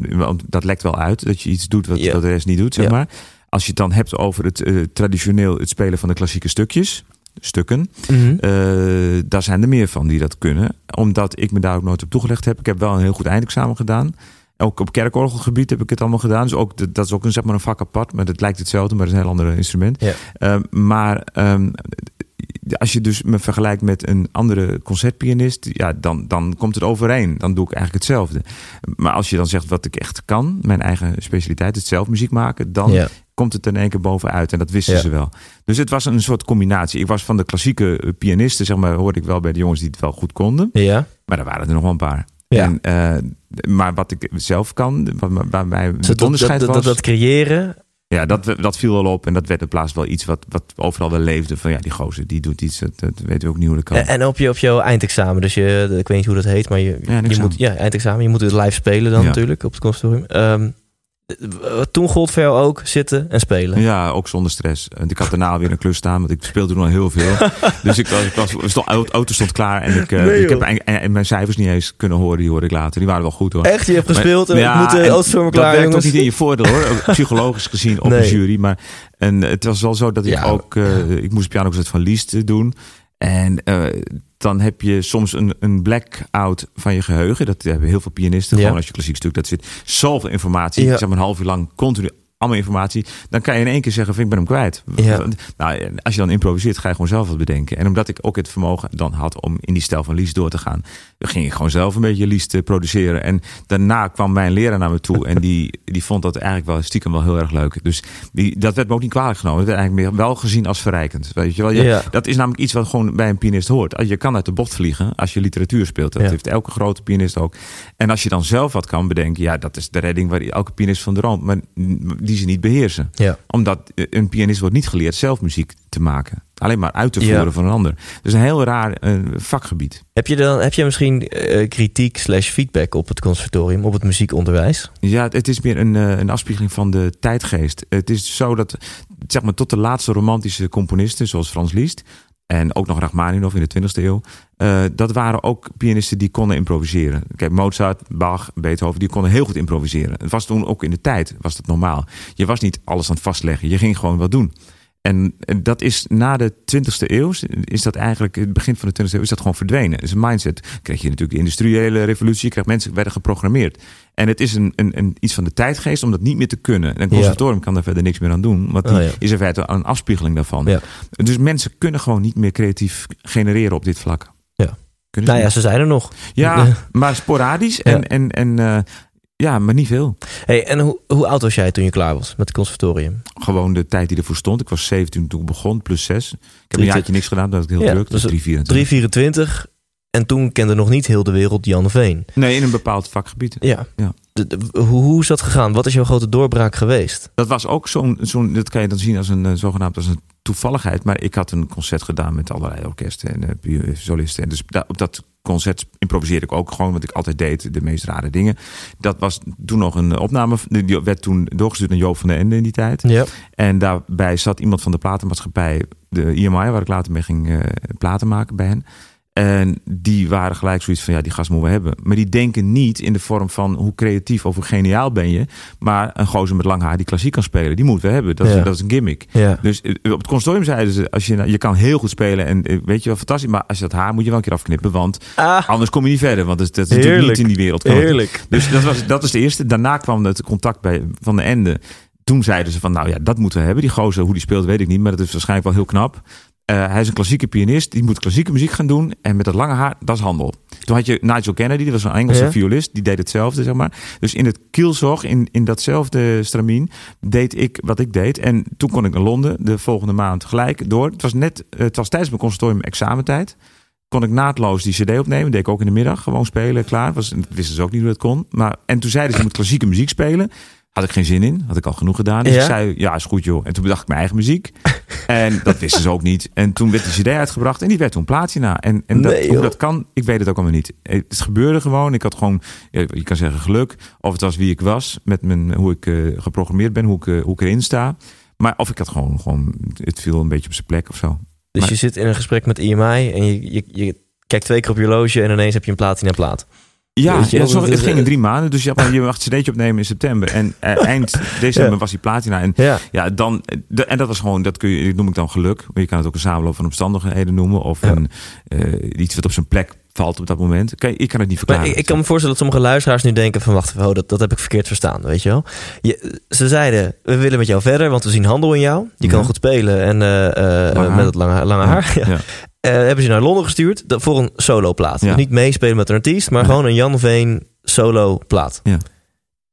dat lekt wel uit. Dat je iets doet wat, Ja. de rest niet doet, zeg Ja. maar. Als je het dan hebt over het eh, traditioneel het spelen van de klassieke stukjes, stukken. eh, daar zijn er meer van die dat kunnen. Omdat ik me daar ook nooit op toegelegd heb. Ik heb wel een heel goed eindexamen gedaan. Ook op kerkorgelgebied heb ik het allemaal gedaan. Dus ook, dat is ook een, zeg maar, een vak apart. Maar het lijkt hetzelfde, maar het is een heel ander instrument. Ja. Ehm, maar ehm, als je dus me vergelijkt met een andere concertpianist, ja, dan, dan komt het overeen. Dan doe ik eigenlijk hetzelfde. Maar als je dan zegt wat ik echt kan, mijn eigen specialiteit, het zelf muziek maken, dan ja. Komt het in één keer bovenuit. En dat wisten Ja. ze wel. Dus het was een soort combinatie. Ik was van de klassieke eh, pianisten, zeg maar, hoorde ik wel bij de jongens die het wel goed konden. ja. Maar er waren er nog wel een paar. Ja. En, eh, maar wat ik zelf kan, wat, waar mij Dus het dat, onderscheid dat, was, dat, dat creëren. ja, dat, dat viel wel op. En dat werd in plaats wel iets wat, wat overal wel leefde. Van ja, die gozer, die doet iets, dat, dat weten we ook niet hoe dat kan. En, en op, je, op jouw eindexamen. Dus je, ik weet niet hoe dat heet, maar je, Ja, je eindexamen. moet, ja, eindexamen. Je moet het live spelen dan Ja. natuurlijk op het conservatorium. Ehm, eh, toen gold voor jou ook zitten en spelen. Ja, ook zonder stress. En ik had daarna weer een klus staan, want ik speelde toen al heel veel. dus ik was, ik was, stond, auto stond klaar en ik, eh, Nee, ik heb en, en mijn cijfers niet eens kunnen horen. Die hoorde ik later. Die waren wel goed hoor. Echt, je hebt Maar- gespeeld en Ja, moet de en autostormen dat klaar, werkt jongens. ook niet in je voordeel hoor. Ook Psychologisch gezien op Nee. een jury. Maar en het was wel zo dat ik Ja. ook... eh, ik moest pianoconcert van Liest doen. En eh, dan heb je soms een, een blackout van je geheugen. Dat hebben heel veel pianisten. Ja. Gewoon als je klassiek stuk, dat zit zoveel informatie. Ja. Zeg maar een half uur lang continu allemaal informatie. Dan kan je in één keer zeggen, van, ik ben hem kwijt. Ja. Nou, als je dan improviseert, ga je gewoon zelf wat bedenken. En omdat ik ook het vermogen dan had om in die stijl van Lies door te gaan, ging ik gewoon zelf een beetje Lies te produceren. En daarna kwam mijn leraar naar me toe en die, die vond dat eigenlijk wel stiekem wel heel erg leuk. Dus die, dat werd me ook niet kwalijk genomen. Het werd eigenlijk meer wel gezien als verrijkend. Weet je wel? Je- Ja. Dat is namelijk iets wat gewoon bij een pianist hoort. Je kan uit de bocht vliegen als je literatuur speelt. Dat Ja. heeft elke grote pianist ook. En als je dan zelf wat kan bedenken, ja, dat is de redding waar elke pianist van droomt. Maar die ze niet beheersen Ja. omdat een pianist wordt niet geleerd zelf muziek te maken. Alleen maar uit te voeren Ja. van een ander. Dus een heel raar eh, vakgebied. Heb je dan heb je misschien eh, kritiek slash feedback op het conservatorium, op het muziekonderwijs? Ja, het is meer een, eh, een afspiegeling van de tijdgeest. Het is zo dat, zeg maar, tot de laatste romantische componisten, zoals Frans Liszt... en ook nog Rachmaninoff in de 20e eeuw... eh, dat waren ook pianisten die konden improviseren. Kijk, Mozart, Bach, Beethoven, die konden heel goed improviseren. Het was toen ook in de tijd, was dat normaal. Je was niet alles aan het vastleggen, je ging gewoon wat doen. En dat is na de 20e eeuw, is dat eigenlijk, het begin van de 20e eeuw, is dat gewoon verdwenen. Het is een mindset. Kreeg je natuurlijk de industriële revolutie, kreeg mensen werden geprogrammeerd. En het is een, een, een, iets van de tijdgeest om dat niet meer te kunnen. En een conservatorium kan daar verder niks meer aan doen, want die Oh, ja. is in feite een afspiegeling daarvan. Ja. Dus mensen kunnen gewoon niet meer creatief genereren op dit vlak. Ja. Kunnen Nou ja, ze zijn er nog. ja, maar sporadisch. En, en, en eh, Ja, maar niet veel. Hey, en hoe, hoe oud was jij toen je klaar was met het conservatorium? Gewoon de tijd die ervoor stond. Ik was 17 toen ik begon, plus 6. Ik heb een jaartje niks gedaan, dat was heel Ja, druk. dus Dus 3, 24. 324. En toen kende nog niet heel de wereld Jan Veen. Nee, in een bepaald vakgebied. Ja. Ja. De- de- hoe, hoe is dat gegaan? Wat is jouw grote doorbraak geweest? Dat was ook zo'n, zo'n dat kan je dan zien als een eh, zogenaamd als een toevalligheid. Maar ik had een concert gedaan met allerlei orkesten en eh, solisten. En dus da- op dat concert improviseerde ik ook gewoon wat ik altijd deed, de meest rare dingen. Dat was toen nog een opname, die werd toen doorgestuurd naar Joop van der Ende in die tijd. Ja. En daarbij zat iemand van de platenmaatschappij, de IMI, waar ik later mee ging eh, platen maken bij hen. En die waren gelijk zoiets van, ja, die gast moeten we hebben. Maar die denken niet in de vorm van hoe creatief of hoe geniaal ben je. Maar een gozer met lang haar die klassiek kan spelen, die moeten we hebben. Dat, Ja. is, dat is een gimmick. Ja. Dus eh, op het consortium zeiden ze, als je, nou- je kan heel goed spelen en eh, weet je wel, fantastisch. Maar als je dat haar moet je wel een keer afknippen, want Ah, anders kom je niet verder. Want dat is, dat is natuurlijk niet in die wereld. heerlijk. Dus dat was, dat is de eerste. Daarna kwam het contact bij Van de Ende. Toen zeiden ze van, nou ja, dat moeten we hebben. Die gozer, hoe die speelt, weet ik niet. Maar dat is waarschijnlijk wel heel knap. Eh, hij is een klassieke pianist. Die moet klassieke muziek gaan doen. En met dat lange haar, dat is handel. Toen had je Nigel Kennedy, dat was een Engelse Ja. violist. Die deed hetzelfde, zeg maar. Dus in het kielzog, in, in datzelfde stramien, deed ik wat ik deed. En toen kon ik naar Londen de volgende maand gelijk door. Het was net, eh, het was tijdens mijn conservatorium examentijd kon ik naadloos die cd opnemen. Deed ik ook in de middag. Gewoon spelen, klaar. Was, wisten ze ook niet hoe dat kon. Maar, en toen zeiden ze, je moet klassieke muziek spelen. Had ik geen zin in. Had ik al genoeg gedaan. Dus Ja? ik zei, ja, is goed joh. En toen bedacht ik mijn eigen muziek. en dat wisten ze ook niet. En toen werd die cd uitgebracht. En die werd toen platina. En, en dat, Nee, hoe dat kan, ik weet het ook allemaal niet. Het gebeurde gewoon. Ik had gewoon, je kan zeggen geluk. Of het was wie ik was. Met mijn, hoe ik eh, geprogrammeerd ben. Hoe ik, eh, hoe ik erin sta. Maar of ik had gewoon, gewoon, het viel een beetje op zijn plek of zo. Dus Maar- je zit in een gesprek met IMI en je, je, je kijkt twee keer op je horloge en ineens heb je een platina plaat. Ja, ja het ging eh, in drie maanden. Dus je, had- je mag het cd'tje opnemen in september. En eh, eind december Ja. was die platina. En Ja. ja, dan, de- en dat was gewoon, dat kun je, dat noem ik dan geluk. Maar je kan het ook een samenloop van omstandigheden noemen. Of een, eh, iets wat op zijn plek valt op dat moment. Ik kan het niet Maar verklaren. ik, ik kan me voorstellen dat sommige luisteraars nu denken van wacht, oh, dat, dat heb ik verkeerd verstaan, weet je wel. Je, ze zeiden, we willen met jou verder, want we zien handel in jou. Je kan goed spelen en eh, eh, met het lange, lange haar. Ja. Eh, hebben ze je naar Londen gestuurd voor een soloplaat. Ja. Dus niet meespelen met een artiest, maar Nee. gewoon een Jan Veen solo plaat. Ja.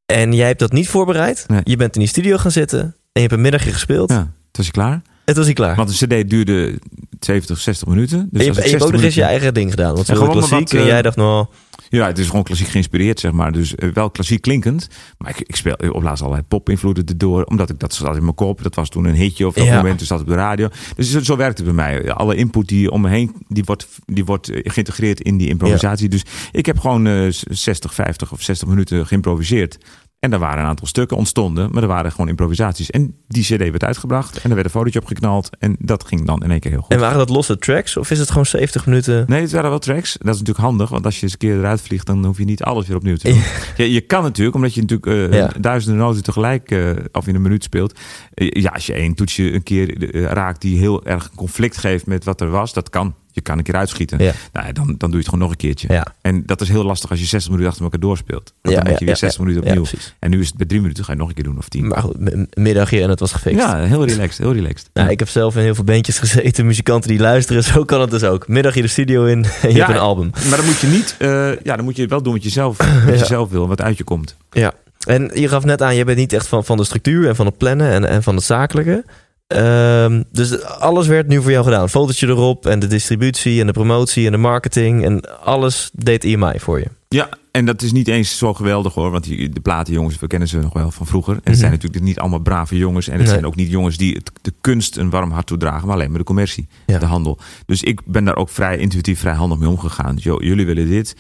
En jij hebt dat niet voorbereid. Nee. Je bent in die studio gaan zitten en je hebt een middagje gespeeld. Ja, toen was je klaar. Het was niet klaar. Want de cd duurde 70, 60 minuten. Dus en je, en je hebt ook 60 nog eens je eigen ding gedaan. Want gewoon klassiek wat, en eh, jij dacht nou... Ja, het is gewoon klassiek geïnspireerd, zeg maar. Dus eh, wel klassiek klinkend. Maar ik, ik speel op laatst allerlei pop-invloeden erdoor. Omdat ik dat zat in mijn kop. Dat was toen een hitje of dat Ja. moment. Dus dat op de radio. Dus zo, zo werkt het bij mij. Alle input die om me heen, die wordt, die wordt eh, geïntegreerd in die improvisatie. Dus ik heb gewoon eh, 60, 50 of 60 minuten geïmproviseerd. En er waren een aantal stukken ontstonden, maar er waren gewoon improvisaties. En die cd werd uitgebracht en er werd een fotootje op geknald. En dat ging dan in één keer heel goed. En waren dat losse tracks of is het gewoon 70 minuten? Nee, het waren wel tracks. Dat is natuurlijk handig, want als je eens een keer eruit vliegt, dan hoef je niet alles weer opnieuw te doen. Je, je kan natuurlijk, omdat je natuurlijk eh, Ja. duizenden noten tegelijk eh, of in een minuut speelt. Eh, ja, als je één toetsje een keer raakt die heel erg conflict geeft met wat er was, dat kan. Je kan een keer uitschieten. Ja. Nou, dan, dan doe je het gewoon nog een keertje. Ja. En dat is heel lastig als je 60 minuten achter elkaar doorspeelt. Want Ja, dan moet je weer ja, 60 minuten opnieuw. en nu is het bij drie minuten, ga je nog een keer doen of tien. Maar goed, middagje en het was gefixt. ja, heel relaxed, heel relaxed. Nou, ik heb zelf in heel veel bandjes gezeten, muzikanten die luisteren. Zo kan het dus ook. Middagje de studio in en je hebt een album. Maar dan moet je niet, eh, ja, dan moet je wel doen wat je zelf, wat je zelf wil, wat uit je komt. Ja. En je gaf net aan, je bent niet echt van, van de structuur en van het plannen en, en van het zakelijke. Ehm, dus alles werd nu voor jou gedaan. Fotootje erop en de distributie en de promotie en de marketing. En alles deed IMI voor je. Ja, en dat is niet eens zo geweldig hoor. Want die, de platenjongens, we kennen ze nog wel van vroeger. En het Mhm. zijn natuurlijk niet allemaal brave jongens. En het Nee. zijn ook niet jongens die het, de kunst een warm hart toedragen. Maar alleen maar de commercie, Ja. de handel. Dus ik ben daar ook vrij intuïtief, vrij handig mee omgegaan. Dus, joh, jullie willen dit,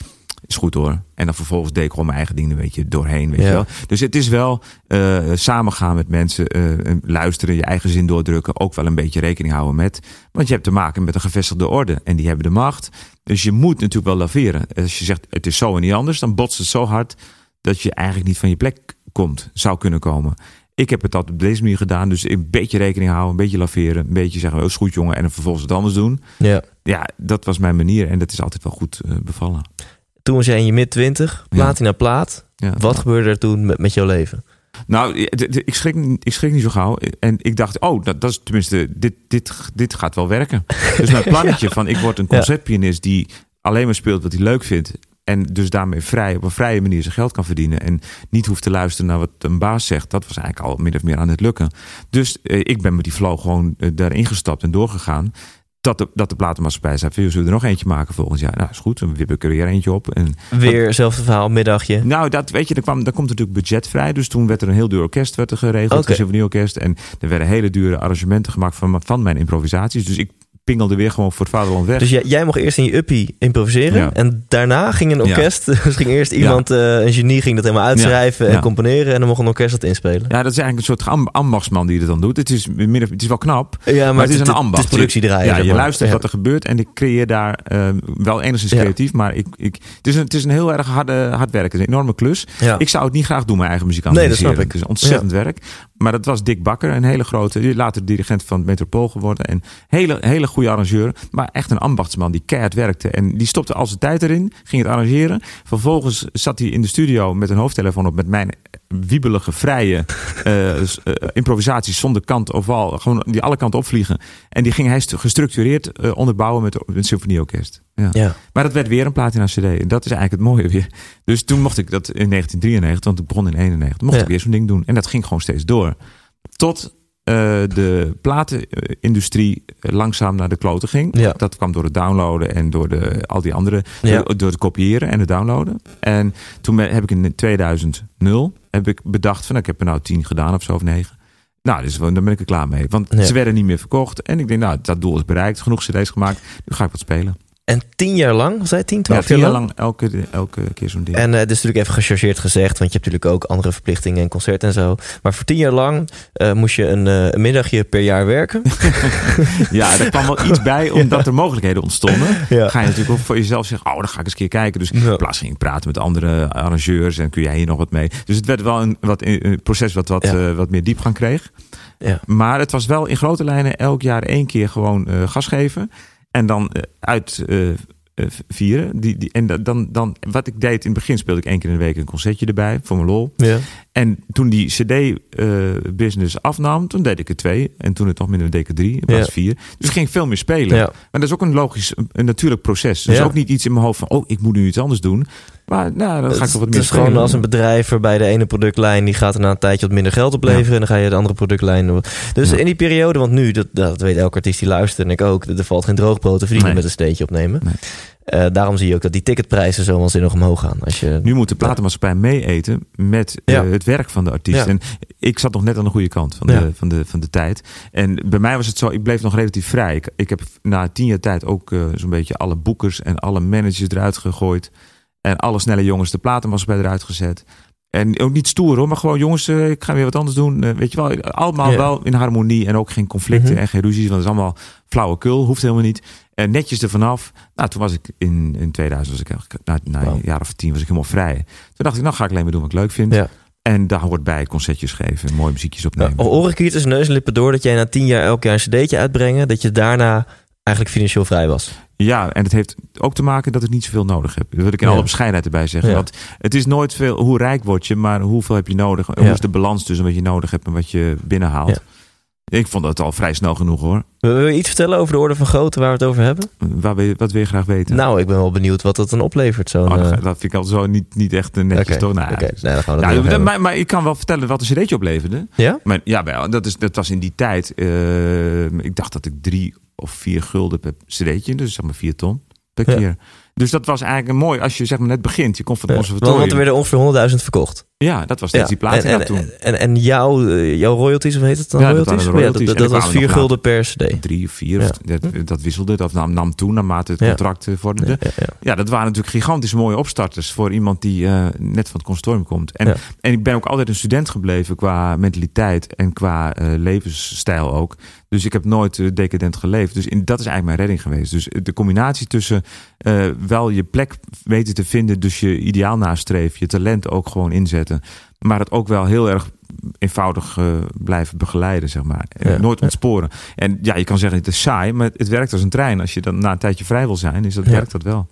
is goed hoor. En dan vervolgens deed ik gewoon mijn eigen dingen een beetje doorheen. Weet Ja. je wel. Dus het is wel eh samengaan met mensen. eh, luisteren, je eigen zin doordrukken. Ook wel een beetje rekening houden met. Want je hebt te maken met een gevestigde orde. En die hebben de macht. Dus je moet natuurlijk wel laveren. Als je zegt het is zo en niet anders. Dan botst het zo hard dat je eigenlijk niet van je plek komt. Zou kunnen komen. Ik heb het altijd op deze manier gedaan. Dus een beetje rekening houden. Een beetje laveren. Een beetje zeggen, oh is goed jongen. En dan vervolgens het anders doen. Ja. Ja, dat was mijn manier. En dat is altijd wel goed eh, bevallen. Toen was jij in je mid 20, platina plaat. Ja. Wat gebeurde er toen met, met jouw leven? Nou, ik schrik, niet- ik schrik niet zo gauw. En ik dacht, oh, dat, dat is tenminste, dit, dit, dit gaat wel werken. Dus mijn plannetje van ik word een concertpianist die alleen maar speelt wat hij leuk vindt. En dus daarmee vrij, op een vrije manier zijn geld kan verdienen. En niet hoeft te luisteren naar wat een baas zegt. Dat was eigenlijk al min of meer aan het lukken. Dus eh, ik ben met die flow gewoon eh, daarin gestapt en doorgegaan. Dat de, dat de platenmaatschappij zei: "Veel, zullen we er nog eentje maken volgend jaar? Nou, is goed. Dan we er weer eentje op. En Weer hetzelfde verhaal, middagje. nou, dat weet je, er, kwam, er komt natuurlijk budget vrij. Dus toen werd er een heel duur orkest werd er geregeld, Oké. een symfonieorkest. En er werden hele dure arrangementen gemaakt van, van mijn improvisaties. Dus ik pingelde weer gewoon voor het vaderland weg. Dus jij, jij mocht eerst in je uppie improviseren. Ja. En daarna ging een Ja. orkest. Dus ging eerst iemand, eh, een genie, ging dat helemaal uitschrijven en componeren. En dan mocht een orkest dat inspelen. ja, dat is eigenlijk een soort am- ambachtsman die het dan doet. Het is, of- het is wel knap, Ja, maar, het is een ambacht. Het is productie draaien. Ja, je maar. luistert wat er gebeurt en ik creëer daar eh, wel enigszins creatief. Maar ik, ik, het, is een, het is een heel erg harde, hard is een enorme klus. Ja. Ik zou het niet graag doen, mijn eigen muziek Nee, dat snap ik. Het is ontzettend werk. Maar dat was Dick Bakker, een hele grote, later dirigent van het Metropool geworden. En hele, hele goede arrangeur, maar echt een ambachtsman die keihard werkte. En die stopte al zijn tijd erin, ging het arrangeren. Vervolgens zat hij in de studio met een hoofdtelefoon op met mijn wiebelige, vrije eh, s- eh, improvisaties zonder kant of wal. Gewoon die alle kanten opvliegen. En die ging hij gestructureerd eh, onderbouwen met een symfonieorkest. Ja. Ja. Maar dat werd weer een platina CD. En dat is eigenlijk het mooie weer. Dus toen mocht ik dat in 1993, want ik begon in 91, mocht Ja. ik weer zo'n ding doen. En dat ging gewoon steeds door. Tot de platenindustrie eh, langzaam naar de kloten ging. Ja. Dat kwam door het downloaden en door de, al die andere, Ja. door, door het kopiëren en het downloaden. En toen heb ik in 2000 heb ik bedacht van, nou, ik heb er nou tien gedaan of zo of negen. Nou, dus dan ben ik er klaar mee. Want Ja. ze werden niet meer verkocht. En ik denk, nou, dat doel is bereikt. Genoeg cd's gemaakt. Nu ga ik wat spelen. En tien jaar lang, was hij tien, Ja, twaalf tien jaar lang? lang elke, elke keer zo'n ding. En dit is natuurlijk even gechargeerd gezegd, want je hebt natuurlijk ook andere verplichtingen en concerten en zo. Maar voor tien jaar lang eh, moest je een, eh, een middagje per jaar werken. Ja, er kwam wel iets bij, omdat er mogelijkheden ontstonden. Ja. Ga je natuurlijk ook voor jezelf zeggen, oh, dan ga ik eens een keer kijken. Dus Ja. in plaats ging ik praten met andere arrangeurs en kun jij hier nog wat mee. Dus het werd wel een, wat, een proces wat, wat, Ja. wat meer diepgang kreeg. Ja. Maar het was wel in grote lijnen elk jaar één keer gewoon gas geven. En dan eh, uit eh, eh, vieren. Die, die, en da- dan, dan, wat ik deed in het begin speelde ik één keer in de week een concertje erbij voor mijn lol. Ja. En toen die CD-business afnam, toen deed ik er twee. En toen het nog minder deed ik er drie, Ja. van vier. Dus ik ging veel meer spelen. Ja. Maar dat is ook een logisch, een natuurlijk proces. Dus Ja. ook niet iets in mijn hoofd van, oh, ik moet nu iets anders doen. Maar nou, dan ga ik Het wat het meer is gewoon als een bedrijf waarbij de ene productlijn die gaat er na een tijdje wat minder geld opleveren. En dan ga je de andere productlijn. Dus Ja. in die periode, want nu, dat, dat weet elke artiest die luistert en ik ook, er valt geen droogbrood te verdienen Nee. met een steentje opnemen. Nee. Eh, daarom zie je ook dat die ticketprijzen zo waanzinnig omhoog gaan. Als je, Nu moet de platenmaatschappij meeeten met Ja. eh, het werk van de artiest. Ja. En ik zat nog net aan de goede kant van, Ja. de, van, de, van de tijd. En bij mij was het zo, ik bleef nog relatief vrij. Ik, ik heb na tien jaar tijd ook eh, zo'n beetje alle boekers en alle managers eruit gegooid. En alle snelle jongens de platenmaatschappij eruit gezet. En ook niet stoer hoor, maar gewoon jongens, eh, ik ga weer wat anders doen. Eh, weet je wel, allemaal wel in harmonie en ook geen conflicten Mhm. en geen ruzies. Want het is allemaal flauwekul, hoeft helemaal niet. En netjes er vanaf. Nou, toen was ik in, in 2000, was ik eigenlijk, na, na een jaar of tien was ik helemaal vrij. Toen dacht ik, nou ga ik alleen maar doen wat ik leuk vind. Ja. En daar hoort bij concertjes geven, mooie muziekjes Nou, opnemen. hoor ik hier tussen neus en lippen door dat jij na tien jaar elk jaar een cd'tje uitbrengen, dat je daarna eigenlijk financieel vrij was. Ja, en het heeft ook te maken dat ik niet zoveel nodig heb. Dat wil ik in Ja. alle bescheidenheid erbij zeggen. Ja. Want het is nooit veel, hoe rijk word je, maar hoeveel heb je nodig? Hoe is de balans tussen wat je nodig hebt en wat je binnenhaalt? Ik vond dat al vrij snel genoeg hoor. Wil je iets vertellen over de orde van grootte waar we het over hebben? Waar wil je, wat wil je graag weten? Nou, ik ben wel benieuwd wat dat dan oplevert. Zo'n, Oh, dat, eh, dat vind ik altijd zo niet, niet echt eh, netjes toch? Nou, oké, nee, dan gaan we dat- hebben. maar, maar ik kan wel vertellen wat een cd'tje opleverde. Ja? Maar ja, wel, dat, is, dat was in die tijd. eh, ik dacht dat ik drie of vier gulden per cd'tje, dus zeg maar vier ton per Ja. keer. Dus dat was eigenlijk mooi als je zeg maar net begint. Je komt van het Ja, want, conservatorium. want er werden ongeveer 100.000 verkocht. Ja, dat was steeds die platina en, en, toen. En, en jouw, eh, jouw royalties, of heet het dan? Ja, dat royalties? royalties. Ja, dat, dat was kwamen 4 nog gulden per cd. Drie of vier, of, dat, dat wisselde. Dat nam, nam toe naarmate het contract eh, vorderde. Ja, dat waren natuurlijk gigantisch mooie opstarters voor iemand die eh, net van het consortium komt. En, en ik ben ook altijd een student gebleven qua mentaliteit en qua levensstijl ook. Dus ik heb nooit decadent geleefd. Dus in, dat is eigenlijk mijn redding geweest. Dus de combinatie tussen wel je plek weten te vinden, dus je ideaal nastreven, je talent ook gewoon Maar het ook wel heel erg eenvoudig eh, blijven begeleiden, zeg maar. Ja. Nooit ontsporen. En ja, je kan zeggen het is saai, maar het werkt als een trein. Als je dan na een tijdje vrij wil zijn, is dat, Ja. werkt dat wel.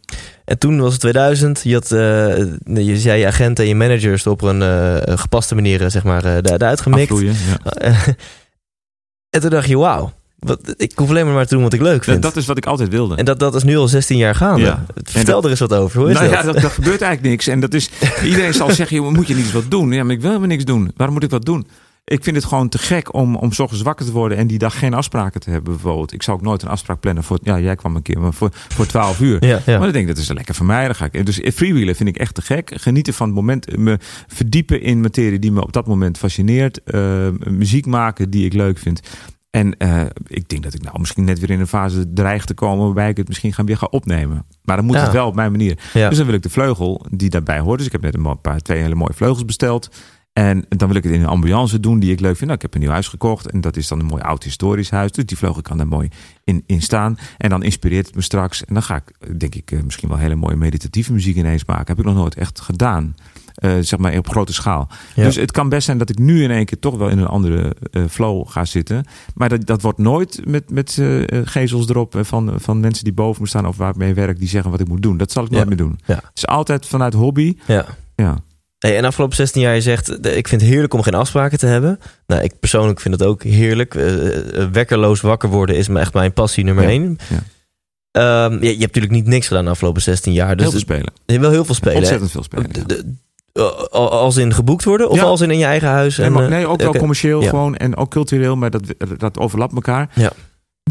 En toen was het 2000. Je, had, eh, je zei je agent en je managers op een eh, gepaste manier eh, zeg maar, eh, daar- daaruit gemikt. Afvloeien. Eh, en toen dacht je, wauw. Wat, ik hoef alleen maar te doen wat ik leuk vind. Dat, dat is wat ik altijd wilde. En dat, dat is nu al 16 jaar gaande. Ja. Vertel dat- er eens wat over. Hoe is nou dat? ja, dat, dat gebeurt eigenlijk niks. En dat is, iedereen zal zeggen, joh, moet je niet eens wat doen? Ja, maar ik wil helemaal niks doen. Waarom moet ik wat doen? Ik vind het gewoon te gek om, om 's ochtends wakker te worden en die dag geen afspraken te hebben bijvoorbeeld. Ik zou ook nooit een afspraak plannen voor, ja, jij kwam een keer, maar voor, voor 12 uur. Ja, ja. Maar dan denk ik, dat is lekker voor mij. Dan ga ik, dus freewheelen vind ik echt te gek. Genieten van het moment. Me verdiepen in materie die me op dat moment fascineert. Eh, muziek maken die ik leuk vind. En eh, ik denk dat ik nou misschien net weer in een fase dreig te komen waarbij ik het misschien gaan weer ga opnemen. Maar dan moet Ja. het wel op mijn manier. Ja. Dus dan wil ik de vleugel die daarbij hoort. Dus ik heb net een paar, twee hele mooie vleugels besteld. En dan wil ik het in een ambiance doen die ik leuk vind. Nou, ik heb een nieuw huis gekocht en dat is dan een mooi oud historisch huis. Dus die vleugel kan daar mooi in, in staan. En dan inspireert het me straks. En dan ga ik, denk ik, eh, misschien wel hele mooie meditatieve muziek ineens maken. Heb ik nog nooit echt gedaan. Eh, zeg maar op grote schaal. Ja. Dus het kan best zijn dat ik nu in één keer toch wel in een andere eh, flow ga zitten. Maar dat, dat wordt nooit met, met eh, gezels erop van, van mensen die boven me staan of waar ik mee werk, die zeggen wat ik moet doen. Dat zal ik nooit Ja. meer doen. Ja. Het is altijd vanuit hobby. Ja. Ja. Hey, en afgelopen 16 jaar, je zegt, ik vind het heerlijk om geen afspraken te hebben. Nou, ik persoonlijk vind het ook heerlijk. Eh, wekkerloos wakker worden is echt mijn passie nummer Ja, één. ja. Ehm, je, je hebt natuurlijk niet niks gedaan de afgelopen 16 jaar. Dus heel veel spelen. je wil heel veel spelen. hè? Ontzettend veel spelen. ja. Eh, als in geboekt worden? Of Ja. als in in je eigen huis? Nee, en, maar, eh, nee, ook wel commercieel Ja. gewoon en ook cultureel, maar dat, dat overlapt elkaar. Ja.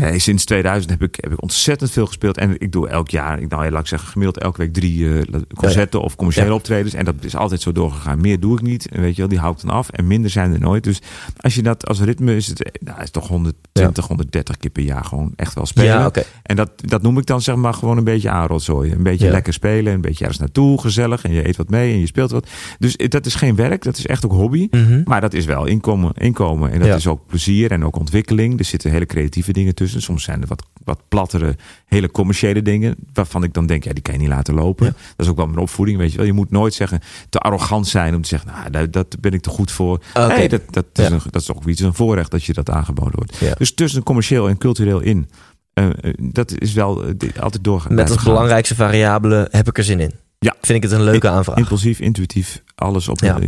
Nee, sinds 2000 heb ik, heb ik ontzettend veel gespeeld. En ik doe elk jaar, ik, nou, laat ik zeggen, gemiddeld elke week drie eh, concerten of commerciële Ja. optredens. En dat is altijd zo doorgegaan. Meer doe ik niet, en weet je wel, die houdt dan af. En minder zijn er nooit. Dus als je dat als ritme is, het, eh, nou, is toch 120, 130 keer per jaar gewoon echt wel spelen. Ja. En dat, dat noem ik dan zeg maar gewoon een beetje aanrotzooien. Een beetje lekker spelen, een beetje ergens naartoe, gezellig. En je eet wat mee en je speelt wat. Dus dat is geen werk, dat is echt ook hobby. Mhm. Maar dat is wel inkomen. inkomen. En dat is ook plezier en ook ontwikkeling. Er zitten hele creatieve dingen tussen. Soms zijn er wat, wat plattere, hele commerciële dingen. Waarvan ik dan denk, ja, die kan je niet laten lopen. Ja. Dat is ook wel mijn opvoeding, weet je wel. Je moet nooit zeggen, te arrogant zijn om te zeggen, nou, daar, dat ben ik te goed voor. Nee, dat, dat, is een, dat is ook iets een voorrecht dat je dat aangeboden wordt. Ja. Dus tussen commercieel en cultureel in. eh, eh, dat is wel eh, altijd doorgaan. Met als gaan. belangrijkste variabele heb ik er zin in. Ja. Vind ik het een leuke aanvraag. Impulsief, intuïtief, alles op. Ja.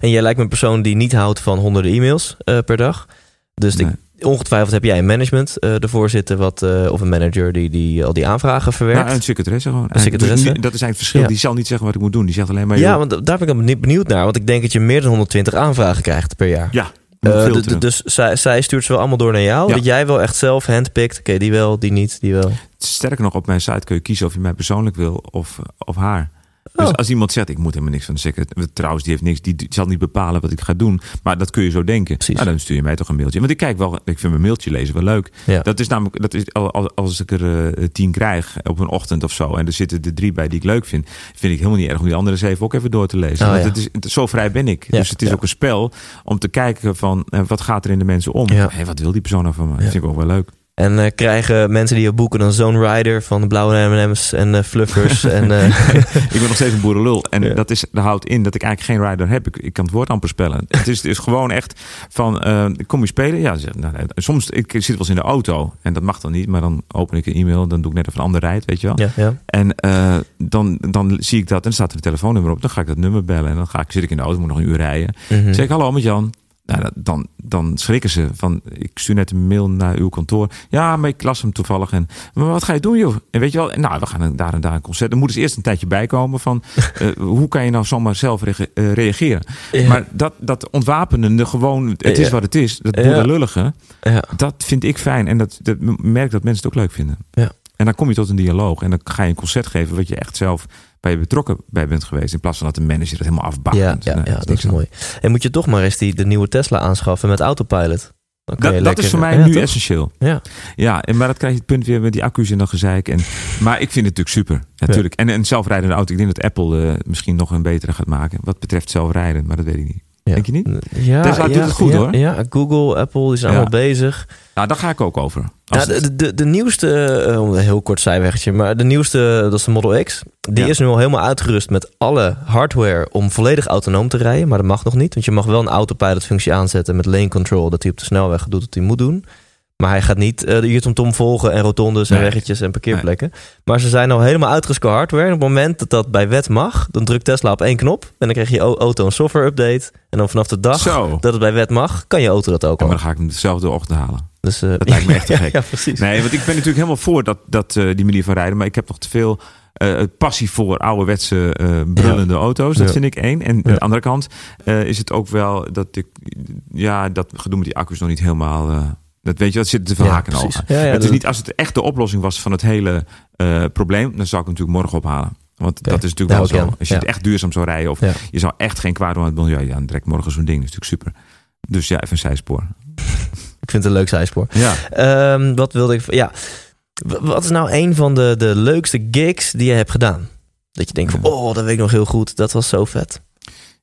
En jij lijkt me een persoon die niet houdt van honderden e-mails per dag. Dus ik. Ongetwijfeld heb jij een management eh ervoor zitten, wat, eh, of een manager die, die al die aanvragen verwerkt. Nou, een secretaresse gewoon. Een secretaresse? Dus dat is eigenlijk het verschil. Ja. Die zal niet zeggen wat ik moet doen. Die zegt alleen maar... ja, want daar ben ik dan benieu- benieuwd naar. Want ik denk dat je meer dan 120 aanvragen krijgt per jaar. Ja, d- dus zij, zij stuurt ze wel allemaal door naar jou. Ja. Dat jij wel echt zelf handpikt. Oké, die wel, die niet, die wel. Sterker nog, op mijn site kun je kiezen of je mij persoonlijk wil of, of haar. Dus Oh. als iemand zegt, ik moet helemaal niks van de. Trouwens, die heeft niks, die, die zal niet bepalen wat ik ga doen. Maar dat kun je zo denken. Precies. Nou, dan stuur je mij toch een mailtje. Want ik kijk wel, ik vind mijn mailtje lezen wel leuk. Ja. Dat is namelijk, dat is, al- al- als ik er eh, tien krijg op een ochtend of zo. En er zitten er drie bij die ik leuk vind. Vind ik helemaal niet erg om die andere zeven ook even door te lezen. Oh, Want ja. het is, het- zo vrij ben ik. Ja, Dus het is ook een spel om te kijken van, eh, wat gaat er in de mensen om? Ja. Hey, wat wil die persoon nou van me? Dat vind ik ook wel leuk. En eh, krijgen mensen die je boeken dan Zone Rider van de blauwe M&M's en Fluffers. en, eh, Ik ben nog steeds een boerenlul. En Ja. dat, is, dat houdt in dat ik eigenlijk geen rider heb. Ik, ik kan het woord amper spellen. Het is dus gewoon echt van, eh, kom je spelen? Ja, nou, soms, ik zit wel eens in de auto. En dat mag dan niet. Maar dan open ik een e-mail. Dan doe ik net even een ander rijdt, weet je wel. ja, ja. En eh, dan, dan zie ik dat. En dan staat er een telefoonnummer op. Dan ga ik dat nummer bellen. En dan ga ik, zit ik in de auto, moet nog een uur rijden. Dan zeg ik, hallo met Jan. Nou, dan, dan schrikken ze van, ik stuur net een mail naar uw kantoor. Ja, maar ik las hem toevallig. En, maar wat ga je doen, joh? En weet je wel, nou, we gaan daar en daar een concert. Er moet dus eerst een tijdje bij komen van, eh, hoe kan je nou zomaar zelf eh, reageren? Ja. Maar dat, dat ontwapenende, gewoon, het is Ja. wat het is. Dat Ja. boerenlullige, ja. dat vind ik fijn. En dat, dat merk dat mensen het ook leuk vinden. Ja. En dan kom je tot een dialoog. En dan ga je een concert geven wat je echt zelf bij je betrokken bij bent geweest. In plaats van dat de manager het helemaal afbakent. Ja, ja, ja, dat is mooi. En moet je toch maar eens die, de nieuwe Tesla aanschaffen met autopilot. Dan kun je Dat, dat lekker- is voor mij Ja, nu toch? essentieel. Ja. Ja, en maar dat krijg je het punt weer met die accu's en dan gezeik. En, maar ik vind het natuurlijk super. Ja, tuurlijk. En een zelfrijdende auto. Ik denk dat Apple eh, misschien nog een betere gaat maken. Wat betreft zelfrijden. Maar dat weet ik niet. Ja. Denk je niet? Ja, Tesla doet ja, het goed, hoor. Ja, Google, Apple, die zijn allemaal bezig. Nou, daar ga ik ook over. Ja, de, de, de, nieuwste, een heel kort zijweggetje, maar de nieuwste, dat is de Model X. Die is nu al helemaal uitgerust met alle hardware om volledig autonoom te rijden. Maar dat mag nog niet, want je mag wel een autopilot functie aanzetten met lane control. Dat hij op de snelweg doet wat hij moet doen. Maar hij gaat niet eh, de Uurtom volgen en rotondes en Nee. weggetjes en parkeerplekken. Maar ze zijn al helemaal qua hardware. En op het moment dat dat bij wet mag, dan drukt Tesla op één knop. En dan krijg je auto een software update. En dan vanaf de dag Zo. dat het bij wet mag, kan je auto dat ook Ja, al. maar dan ga ik hem dezelfde ochtend halen. Dus, eh, Dat lijkt me echt te gek. Ja, precies. Nee, want ik ben natuurlijk helemaal voor dat, dat, eh, die manier van rijden. Maar ik heb nog te veel passie voor ouderwetse eh brullende auto's. Dat Ja. vind ik één. En Ja. aan de andere kant is het ook wel dat ik... Ja, dat gedoe met die accu's nog niet helemaal... dat weet je, dat zit te veel Ja, ja, het is niet, als het echt de oplossing was van het hele eh, probleem... dan zou ik hem natuurlijk morgen ophalen. Want dat is natuurlijk wel daar zo. Als je het echt duurzaam zou rijden... of je zou echt geen kwaad doen aan het milieu... ja, dan direct morgen zo'n ding. Dat is natuurlijk super. Dus ja, even een zijspoor. Ik vind het een leuk zijspoor. Ja. Ehm, wat wilde ik... Ja. Wat is nou een van de, de leukste gigs die je hebt gedaan? Dat je denkt van, oh, dat weet ik nog heel goed. Dat was zo vet.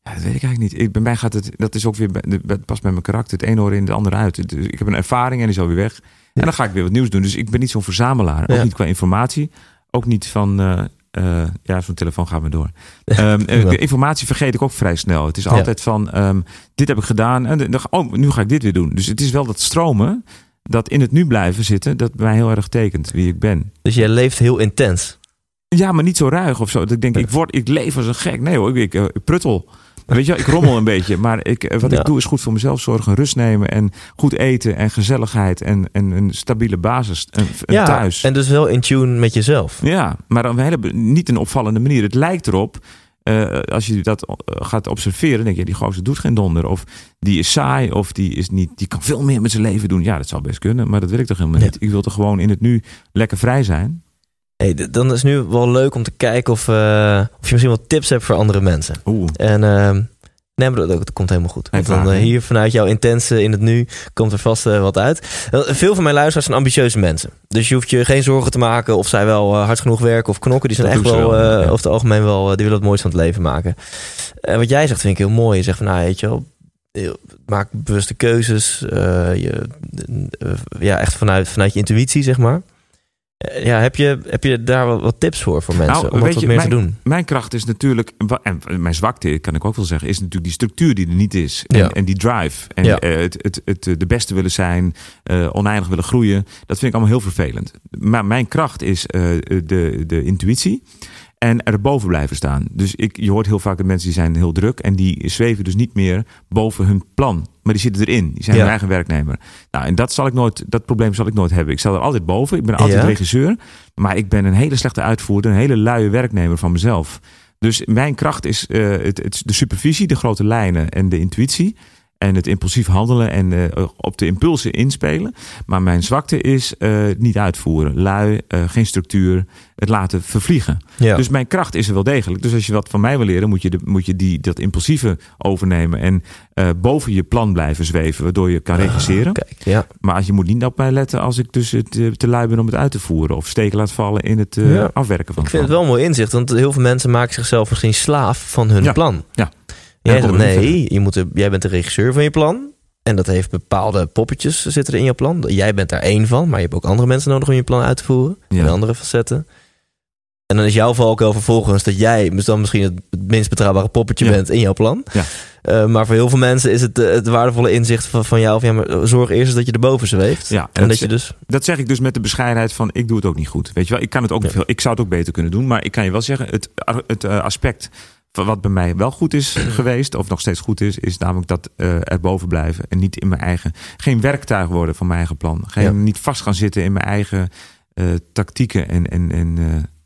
Ja, dat weet ik eigenlijk niet. Ik, bij mij gaat het, dat is ook weer, de- dat past bij mijn karakter. Het ene oor in, het andere uit. Dus ik heb een ervaring en die is alweer weg. En dan ga ik weer wat nieuws doen. Dus ik ben niet zo'n verzamelaar. Ook niet qua informatie. Ook niet van, eh, eh, ja, zo'n telefoon gaat maar door. Ehm, eh, de informatie vergeet ik ook vrij snel. Het is Ja. altijd van, ehm, dit heb ik gedaan. En dan, oh, nu ga ik dit weer doen. Dus het is wel dat stromen, dat in het nu blijven zitten, dat mij heel erg tekent wie ik ben. Dus jij leeft heel intens. Ja, maar niet zo ruig of zo. Dat ik denk, ik, word, ik leef als een gek. Nee hoor, ik, ik, eh, ik pruttel. Weet je, wel, ik rommel een beetje. Maar ik, eh, wat Ja. ik doe is goed voor mezelf zorgen, rust nemen en goed eten en gezelligheid en, en een stabiele basis en, en ja, thuis. en dus wel in tune met jezelf. Ja, maar een hele, niet een opvallende manier. Het lijkt erop, eh, als je dat eh, gaat observeren, denk je, die gozer doet geen donder. Of die is saai, of die, is niet, die kan veel meer met zijn leven doen. Ja, dat zou best kunnen, maar dat wil ik toch helemaal Ja. niet. Ik wil toch gewoon in het nu lekker vrij zijn. Hey, dan is het nu wel leuk om te kijken of, eh, of je misschien wat tips hebt voor andere mensen. Oeh, En ehm, nee, maar dat, dat komt helemaal goed. Want dan eh, hier vanuit jouw intense in het nu komt er vast eh, wat uit. Veel van mijn luisteraars zijn ambitieuze mensen. Dus je hoeft je geen zorgen te maken of zij wel hard genoeg werken of knokken. Die zijn Dat echt wel, wel, eh, ja. over het algemeen wel, die willen het mooiste van het leven maken. En wat jij zegt vind ik heel mooi. Je zegt van, nou weet je wel, maak bewuste keuzes. je, ja, echt vanuit, vanuit je intuïtie, zeg maar. Eh, Ja, heb je, heb je daar wat, tips voor voor mensen Nou, om wat, je, meer mijn- te doen? Mijn kracht is natuurlijk, en mijn zwakte kan ik ook wel zeggen, is natuurlijk die structuur die er niet is. En, Ja. en die drive. En Ja. eh, het, het, het, eh, de beste willen zijn, oneindig willen groeien. Dat vind ik allemaal heel vervelend. Maar mijn kracht is de, de intuïtie. En erboven blijven staan. Dus ik, je hoort heel vaak dat mensen die zijn heel druk. En die zweven dus niet meer boven hun plan. Maar die zitten erin. Die zijn Ja. hun eigen werknemer. Nou, en dat, zal ik nooit, dat probleem zal ik nooit hebben. Ik sta er altijd boven. Ik ben altijd Ja. regisseur. Maar ik ben een hele slechte uitvoerder. Een hele luie werknemer van mezelf. Dus mijn kracht is eh, het, het, de supervisie, de grote lijnen en de intuïtie. En het impulsief handelen en eh, op de impulsen inspelen. Maar mijn zwakte is eh, niet uitvoeren. Lui, eh, geen structuur, het laten vervliegen. Ja. Dus mijn kracht is er wel degelijk. Dus als je wat van mij wil leren, moet je, de, moet je die, dat impulsieve overnemen. En boven je plan blijven zweven, waardoor je kan regisseren. Ah, Kijk, ja. Maar als je moet niet op mij letten als ik dus het, eh, te lui ben om het uit te voeren. Of steken laat vallen in het Ja. afwerken van Ik vind het wel een mooi inzicht, want heel veel mensen maken zichzelf misschien slaaf van hun plan. Ja. Jij zegt niet nee, je moet, de- jij bent de regisseur van je plan. En dat heeft bepaalde poppetjes zitten er in je plan. Jij bent daar één van, maar je hebt ook andere mensen nodig om je plan uit te voeren. Ja. In andere facetten. En dan is jouw valkuil vervolgens dat jij dan misschien het minst betrouwbare poppetje Ja. bent in jouw plan. Ja. Eh, maar voor heel veel mensen is het eh, het waardevolle inzicht van, van jou. Ja, maar zorg eerst eens dat je erboven zweeft. Ja, en en dat dat, je dus... dat zeg ik dus met de bescheidenheid van ik doe het ook niet goed. Weet je wel, ik kan het ook Ja. veel. Ik zou het ook beter kunnen doen, maar ik kan je wel zeggen het, het eh, aspect van wat bij mij wel goed is geweest of nog steeds goed is, is namelijk dat eh erboven blijven en niet in mijn eigen geen werktuig worden van mijn eigen plan. Geen Ja. niet vast gaan zitten in mijn eigen eh, tactieken en en en eh,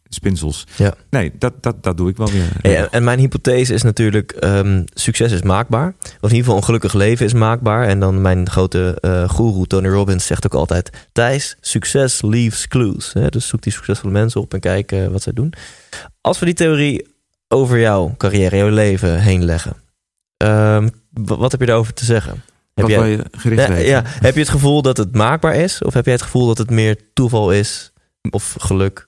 spinsels. Ja. Nee, dat, dat, dat doe ik wel weer. En- mijn hypothese is natuurlijk, ehm, succes is maakbaar. Of in ieder geval een gelukkig leven is maakbaar. En dan mijn grote eh guru Tony Robbins zegt ook altijd... Thijs, succes leaves clues. Dus zoek die succesvolle mensen op en kijk wat zij doen. Als we die theorie over jouw carrière, jouw leven heen leggen... ehm, wa- wat heb je daarover te zeggen? Heb jij, je gericht ja, ja, heb je het gevoel dat het maakbaar is? Of heb jij het gevoel dat het meer toeval is? Of geluk?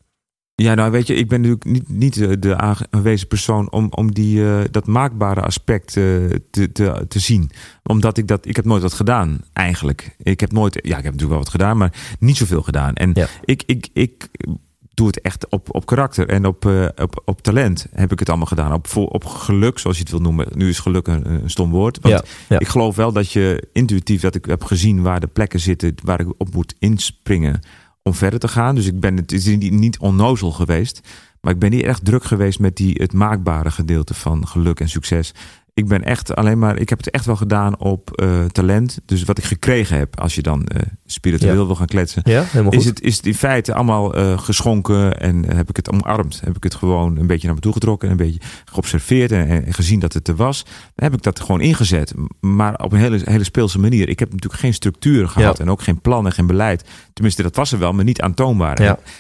Ja, nou weet je, ik ben natuurlijk niet, niet de- de aangewezen persoon om, om die, eh, dat maakbare aspect eh, te, te, te zien. Omdat ik dat, ik heb nooit wat gedaan, eigenlijk. Ik heb nooit, ja, ik heb natuurlijk wel wat gedaan, maar niet zoveel gedaan. En Ja. ik, ik, ik doe het echt op, op karakter en op, eh, op, op talent heb ik het allemaal gedaan. Op, op geluk, zoals je het wil noemen. Nu is geluk een, een stom woord. Want Ja, ja. ik geloof wel dat je intuïtief, dat ik heb gezien waar de plekken zitten waar ik op moet inspringen om verder te gaan. Dus ik ben het is niet, niet onnozel geweest. Maar ik ben niet echt druk geweest met die, het maakbare gedeelte van geluk en succes. Ik ben echt alleen maar, ik heb het echt wel gedaan op eh, talent. Dus wat ik gekregen heb, als je dan eh, spiritueel Ja. wil gaan kletsen. Ja. Is het, is het in feite allemaal eh, geschonken en heb ik het omarmd? Heb ik het gewoon een beetje naar me toe getrokken en een beetje geobserveerd en, en gezien dat het er was? Dan heb ik dat gewoon ingezet, maar op een hele, hele speelse manier. Ik heb natuurlijk geen structuur gehad Ja. en ook geen plan en geen beleid. Tenminste, dat was er wel, maar niet aantoonbaar.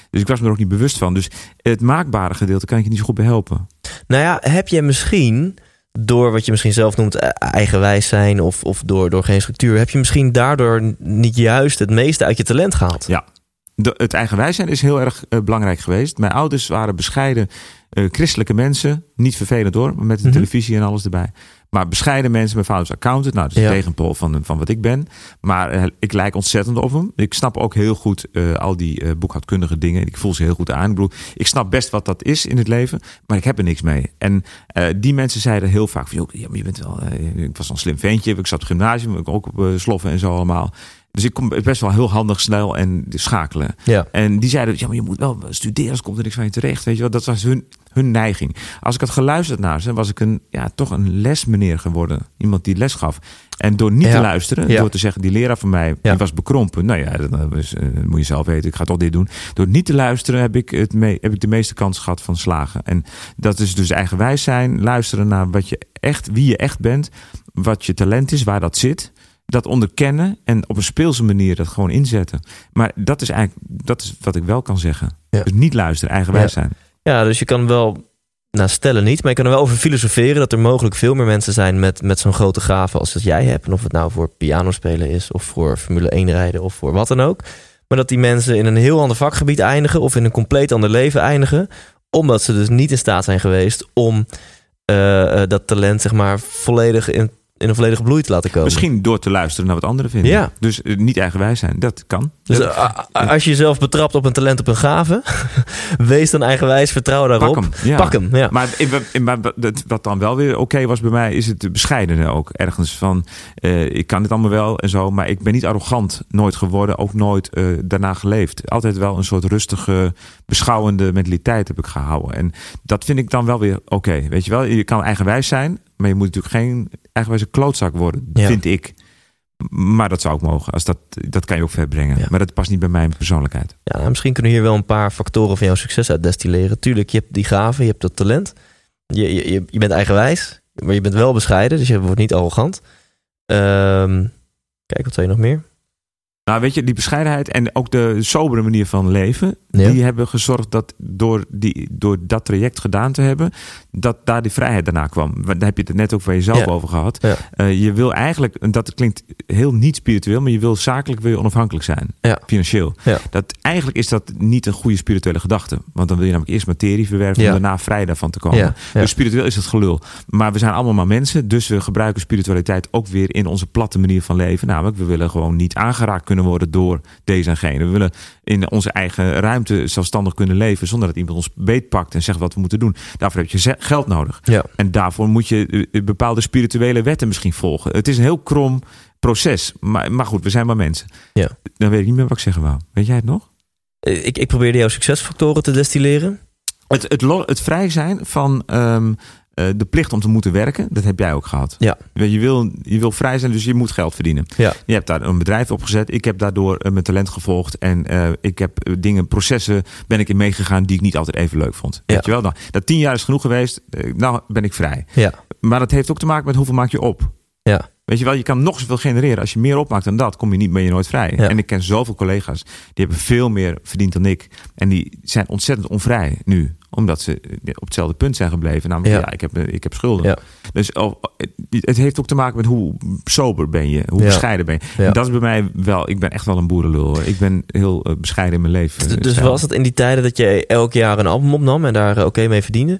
Dus ik was me er ook niet bewust van. Dus het maakbare gedeelte kan ik je niet zo goed bij helpen. Nou ja, heb je misschien door wat je misschien zelf noemt eh, eigenwijs zijn of, of door, door geen structuur, heb je misschien daardoor niet juist het meeste uit je talent gehaald? Ja. De, het eigenwijs zijn is heel erg eh, belangrijk geweest. Mijn ouders waren bescheiden eh, christelijke mensen. Niet vervelend hoor, met de Mhm. televisie en alles erbij. Maar bescheiden mensen. Mijn vader is accountant. Nou, dat is Ja. tegenpool van, van wat ik ben. Maar eh, ik lijk ontzettend op hem. Ik snap ook heel goed eh, al die eh, boekhoudkundige dingen. Ik voel ze heel goed aan. Ik bedoel, ik snap best wat dat is in het leven. Maar ik heb er niks mee. En die mensen zeiden heel vaak van... joh, ja, je bent wel... ik was een slim ventje. Ik zat op het gymnasium. Ik ook op sloffen en zo allemaal. Dus ik kom best wel heel handig, snel en schakelen. Ja. En die zeiden, ja, maar je moet wel studeren, anders komt er niks van je terecht. Weet je wel, dat was hun, hun neiging. Als ik had geluisterd naar ze, was ik een, ja, toch een lesmeneer geworden. Iemand die les gaf. En door niet Ja. te luisteren, Ja. door te zeggen, die leraar van mij, die was bekrompen. Nou ja, dat, is, eh, moet je zelf weten, ik ga toch dit doen. Door niet te luisteren heb ik, het mee, heb ik de meeste kans gehad van slagen. En dat is dus eigenwijs zijn, luisteren naar wat je echt, wie je echt bent, wat je talent is, waar dat zit dat onderkennen en op een speelse manier dat gewoon inzetten. Maar dat is eigenlijk dat is wat ik wel kan zeggen. Ja. Dus niet luisteren, eigenwijs zijn. Ja, dus je kan wel, nou stellen niet, maar je kan er wel over filosoferen dat er mogelijk veel meer mensen zijn met, met zo'n grote gave als dat jij hebt. En of het nou voor piano spelen is, of voor Formule 1 rijden, of voor wat dan ook. Maar dat die mensen in een heel ander vakgebied eindigen, of in een compleet ander leven eindigen, omdat ze dus niet in staat zijn geweest om eh, eh, dat talent, zeg maar, volledig in, in een volledige bloei te laten komen. Misschien door te luisteren naar wat anderen vinden. Ja. Dus eh, niet eigenwijs zijn, dat kan. Dus eh, a- als je jezelf betrapt op een talent, op een gave, wees dan eigenwijs, vertrouw daarop. pak hem. Ja. Pak hem, ja. Maar in- wat dan wel weer oké was bij mij, is het bescheidene ook. Ergens van, eh, ik kan dit allemaal wel en zo, maar ik ben niet arrogant nooit geworden, ook nooit eh, daarna geleefd. Altijd wel een soort rustige, beschouwende mentaliteit heb ik gehouden. En dat vind ik dan wel weer oké. Weet je wel, je kan eigenwijs zijn, maar je moet natuurlijk geen eigenwijze klootzak worden, Ja. vind ik. Maar dat zou ook mogen. Als dat, dat kan je ook verbrengen. Ja. Maar dat past niet bij mijn persoonlijkheid. Ja, nou, misschien kunnen we hier wel een paar factoren van jouw succes uit destilleren. Tuurlijk, je hebt die gave, je hebt dat talent. Je, je, je- je bent eigenwijs, maar je bent wel bescheiden, dus je wordt niet arrogant. Ehm, kijk, wat zei je nog meer? Nou, weet je, die bescheidenheid en ook de sobere manier van leven, Ja. die hebben gezorgd dat door, die, door dat traject gedaan te hebben, dat daar die vrijheid daarna kwam. Want Daar heb je het net ook van jezelf Ja. over gehad. Ja. Eh, je wil eigenlijk, en dat klinkt heel niet spiritueel, maar je wil zakelijk wil je onafhankelijk zijn, financieel. Dat, eigenlijk is dat niet een goede spirituele gedachte, want dan wil je namelijk eerst materie verwerven om daarna vrij daarvan te komen. Dus spiritueel is het gelul. Maar we zijn allemaal maar mensen, dus we gebruiken spiritualiteit ook weer in onze platte manier van leven. Namelijk, we willen gewoon niet aangeraakt kunnen worden door deze en gene. We willen in onze eigen ruimte zelfstandig kunnen leven zonder dat iemand ons beetpakt en zegt wat we moeten doen. Daarvoor heb je geld nodig. Ja. En daarvoor moet je eh, bepaalde spirituele wetten misschien volgen. Het is een heel krom proces. Maar, maar goed, we zijn maar mensen. Ja. Dan weet ik niet meer wat ik zeggen wou. Weet jij het nog? Eh, Ik, ik probeerde jouw succesfactoren te destilleren. Het, het, het vrij zijn van ehm, eh, de plicht om te moeten werken, dat heb jij ook gehad. Ja. Je wil, je wil vrij zijn, dus je moet geld verdienen. Ja. Je hebt daar een bedrijf op gezet. Ik heb daardoor eh, mijn talent gevolgd. En eh, ik heb dingen, processen ben ik in meegegaan die ik niet altijd even leuk vond. Ja. Weet je wel? Nou, dat tien jaar is genoeg geweest. Nou ben ik vrij. Ja. Maar dat heeft ook te maken met hoeveel maak je op. Ja. Weet je wel, je kan nog zoveel genereren. Als je meer opmaakt dan dat, kom je niet, ben je nooit vrij. Ja. En ik ken zoveel collega's, die hebben veel meer verdiend dan ik. En die zijn ontzettend onvrij nu. Omdat ze eh, op hetzelfde punt zijn gebleven. Namelijk, Ja. ja, ik, heb, eh, ik heb schulden. Ja. Dus oh, het heeft ook te maken met hoe sober ben je. Hoe bescheiden ben je. En dat is bij mij wel, ik ben echt wel een boerenlul. hoor. Ik ben heel eh, bescheiden in mijn leven. Dus was het in die tijden dat je elk jaar een album opnam en daar oké mee verdiende?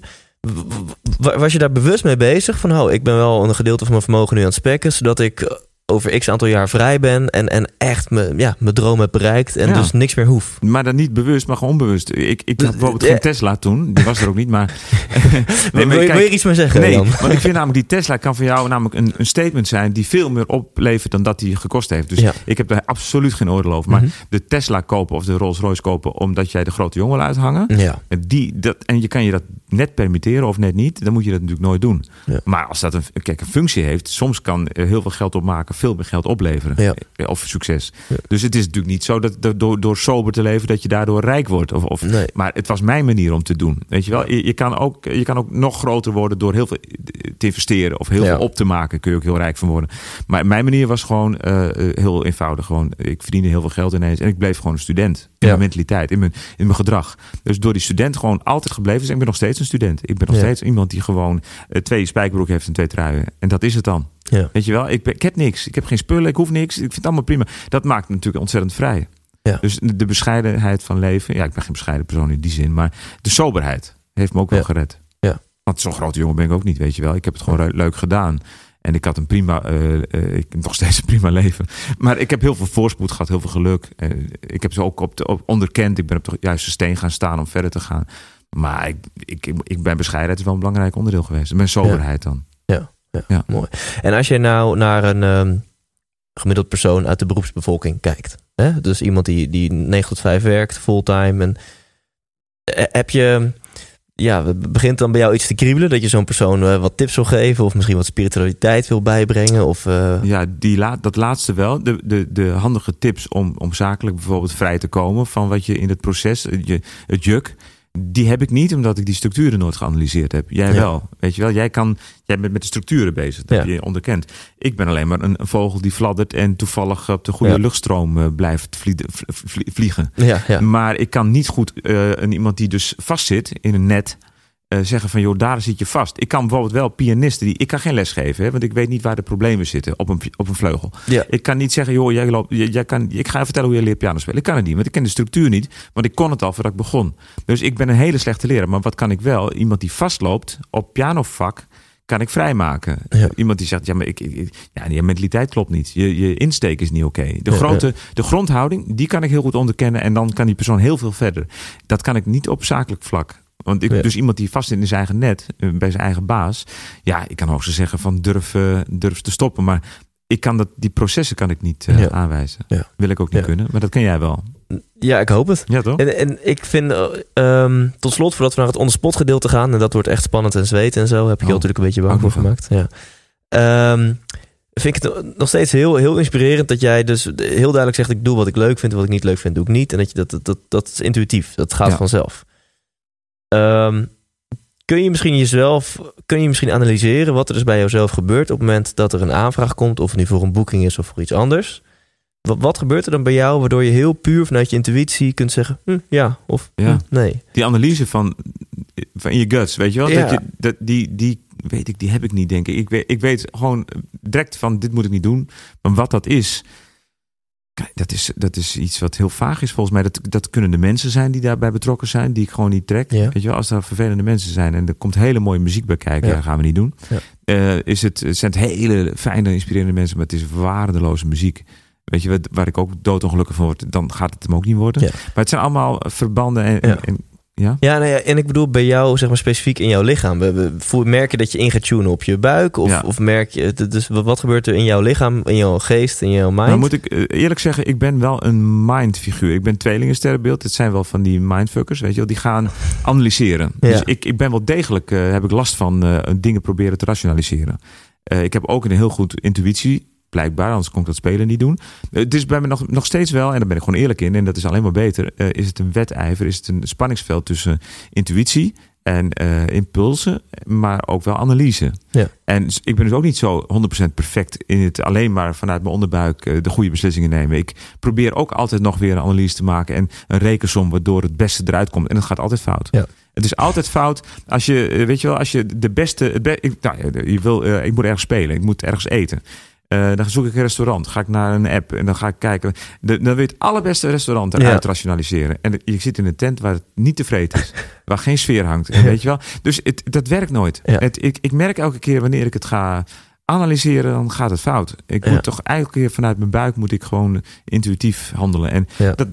Was je daar bewust mee bezig? Van, oh, ik ben wel een gedeelte van mijn vermogen nu aan het spekken, zodat ik eh, over x aantal jaar vrij ben en, en echt me, ja, mijn droom heb bereikt en Ja. dus niks meer hoef. Maar dan niet bewust, maar gewoon onbewust. Ik, ik had bijvoorbeeld Ja. geen Tesla toen. Die was er ook niet, maar... wil, wil je- wil je iets mee zeggen, Nee, Jan? want ik vind namelijk die Tesla kan voor jou namelijk een, een statement zijn die veel meer oplevert dan dat die gekost heeft. Dus Ja. ik heb daar absoluut geen oordeel over. Maar Mhm. de Tesla kopen of de Rolls Royce kopen omdat jij de grote jongen wil uithangen. Ja, Die, dat, en je kan je dat net permitteren of net niet, dan moet je dat natuurlijk nooit doen. Ja. Maar als dat een, kijk, een functie heeft, soms kan er heel veel geld opmaken, veel meer geld opleveren. Ja. Eh, Of succes. Ja. Dus het is natuurlijk niet zo dat, dat door, door sober te leven, dat je daardoor rijk wordt. Of, of, Nee. Maar het was mijn manier om te doen. Weet je wel, je, je, kan ook, je kan ook nog groter worden door heel veel te investeren of heel veel op te maken. Kun je ook heel rijk van worden. Maar mijn manier was gewoon eh, eh, heel eenvoudig. Gewoon, ik verdiende heel veel geld ineens en ik bleef gewoon een student. In mijn mentaliteit, in mijn, in mijn gedrag. Dus door die student gewoon altijd gebleven is. En ik ben nog steeds een student. Ik ben nog Ja. steeds iemand die gewoon eh, twee spijkerbroeken heeft en twee truien. En dat is het dan. Ja. Weet je wel, ik, ben, ik heb niks. Ik heb geen spullen, ik hoef niks. Ik vind het allemaal prima. Dat maakt me natuurlijk ontzettend vrij. Ja. Dus de bescheidenheid van leven. Ja, ik ben geen bescheiden persoon in die zin. Maar de soberheid heeft me ook wel gered. Ja. Want zo'n grote jongen ben ik ook niet, weet je wel. Ik heb het gewoon le- leuk gedaan. En ik had een prima, eh, eh, ik heb nog steeds een prima leven. Maar ik heb heel veel voorspoed gehad, heel veel geluk. Ik heb ze ook op de, op, onderkend. Ik ben op de juiste steen gaan staan om verder te gaan. Maar ik, ik, ik ben bescheidenheid is wel een belangrijk onderdeel geweest. Mijn soberheid dan. Mooi. En als je nou naar een ehm, gemiddeld persoon uit de beroepsbevolking kijkt. Hè? Dus iemand die, die 9 tot 5 werkt, fulltime. En eh, heb je, ja, begint dan bij jou iets te kriebelen? Dat je zo'n persoon eh, wat tips wil geven? Of misschien wat spiritualiteit wil bijbrengen? Of, eh, Ja, die la dat laatste wel. De, de, de handige tips om, om zakelijk bijvoorbeeld vrij te komen van wat je in het proces, je, het juk, die heb ik niet omdat ik die structuren nooit geanalyseerd heb. Jij Ja. wel. Weet je wel, jij, kan, jij bent met de structuren bezig. Dat Ja. heb je onderkend. Ik ben alleen maar een, een vogel die fladdert en toevallig op de goede Ja. luchtstroom eh, blijft vlie- vlie- vliegen. ja, ja. Maar ik kan niet goed eh, een iemand die dus vastzit in een net. Eh, zeggen van joh, daar zit je vast. Ik kan bijvoorbeeld wel pianisten die. Ik kan geen les geven, hè, want ik weet niet waar de problemen zitten op een, op een vleugel. Ja. Ik kan niet zeggen, joh, jij loopt, jij, jij kan, ik ga je vertellen hoe je leert piano spelen. Ik kan het niet, want ik ken de structuur niet. Want ik kon het al voordat ik begon. Dus ik ben een hele slechte leraar. Maar wat kan ik wel? Iemand die vastloopt op pianovak, kan ik vrijmaken. Ja. Iemand die zegt, ja, maar ik, ja, je mentaliteit klopt niet. Je, je insteek is niet oké. De, Ja, grote, de grondhouding, die kan ik heel goed onderkennen. En dan kan die persoon heel veel verder. Dat kan ik niet op zakelijk vlak. Want ik, Ja. dus iemand die vast zit in zijn eigen net, eh, bij zijn eigen baas. Ja, ik kan hoogstens zeggen van durf, durf te stoppen. Maar ik kan dat, die processen kan ik niet eh, Ja. aanwijzen. Ja. Wil ik ook niet kunnen. Maar dat ken jij wel. ja, ik hoop het. Ja, toch? En, en ik vind, eh, ehm, tot slot, voordat we naar het on-the-spot gedeelte gaan, en dat wordt echt spannend en zweet en zo, heb ik je Oh, natuurlijk een beetje bang voor gemaakt. Ja. Ehm, vind ik het nog steeds heel, heel inspirerend dat jij dus heel duidelijk zegt: ik doe wat ik leuk vind, wat ik niet leuk vind, doe ik niet. En dat je dat, dat, dat, dat is intuïtief, dat gaat Ja. vanzelf. Ehm, kun je misschien jezelf, kun je misschien analyseren wat er dus bij jouzelf gebeurt op het moment dat er een aanvraag komt, of het nu voor een boeking is of voor iets anders? Wat, wat gebeurt er dan bij jou waardoor je heel puur vanuit je intuïtie kunt zeggen: hm, ja of Ja. hm, nee? Die analyse van, van je guts, weet je wel? Ja. Dat je, dat, die, die weet ik, die heb ik niet, denk ik. Ik weet, ik weet gewoon direct van dit moet ik niet doen. Maar wat dat is, dat is, dat is iets wat heel vaag is volgens mij. Dat, dat kunnen de mensen zijn die daarbij betrokken zijn, die ik gewoon niet trek. Ja. Weet je wel, als er vervelende mensen zijn en er komt hele mooie muziek bij kijken, Ja. ja. gaan we niet doen. Ja. Eh, is het, het zijn het hele fijne, inspirerende mensen, maar het is waardeloze muziek. Weet je, wat- waar ik ook doodongelukkig van word, dan gaat het hem ook niet worden. Maar het zijn allemaal verbanden en, en ja. Ja, nou ja, en ik bedoel bij jou, zeg maar specifiek in jouw lichaam. Merk je dat je in gaat tunen op je buik? Of, Ja. of merk je, dus wat gebeurt er in jouw lichaam, in jouw geest, in jouw mind? Maar moet ik eh, eerlijk zeggen, ik ben wel een mindfiguur. Ik ben tweelingensterrenbeeld. Het zijn wel van die mindfuckers, weet je wel. Die gaan analyseren. Ja. Dus ik, ik ben wel degelijk, eh, heb ik last van eh, dingen proberen te rationaliseren. Ik heb ook een heel goed intuïtie. Blijkbaar, anders kon ik dat spelen niet doen. Eh, Het is bij me nog, nog steeds wel, en daar ben ik gewoon eerlijk in, en dat is alleen maar beter. eh, is het een wedijver, is het een spanningsveld tussen intuïtie en eh, impulsen, maar ook wel analyse. Ja. En ik ben dus ook niet zo 100% perfect in het alleen maar vanuit mijn onderbuik de goede beslissingen nemen. Ik probeer ook altijd nog weer een analyse te maken en een rekensom waardoor het beste eruit komt. En het gaat altijd fout. Ja. Het is altijd fout als je, weet je wel, als je de beste, het be- ik, nou, je wil, ik moet ergens spelen, ik moet ergens eten. Eh, dan zoek ik een restaurant, ga ik naar een app en dan ga ik kijken. De, dan wil je het allerbeste restaurant eruit Ja. rationaliseren. En je zit in een tent waar het niet tevreden is, waar geen sfeer hangt. Weet je wel? Dus het, dat werkt nooit. Ja. Het, ik, ik merk elke keer wanneer ik het ga analyseren, dan gaat het fout. Ik Ja. moet toch elke keer vanuit mijn buik moet ik gewoon intuïtief handelen. En Ja. dat,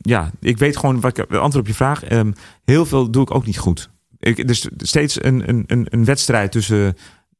ja, ik weet gewoon wat ik antwoord op je vraag. ehm, heel veel doe ik ook niet goed. Ik, dus steeds een, een, een, een wedstrijd tussen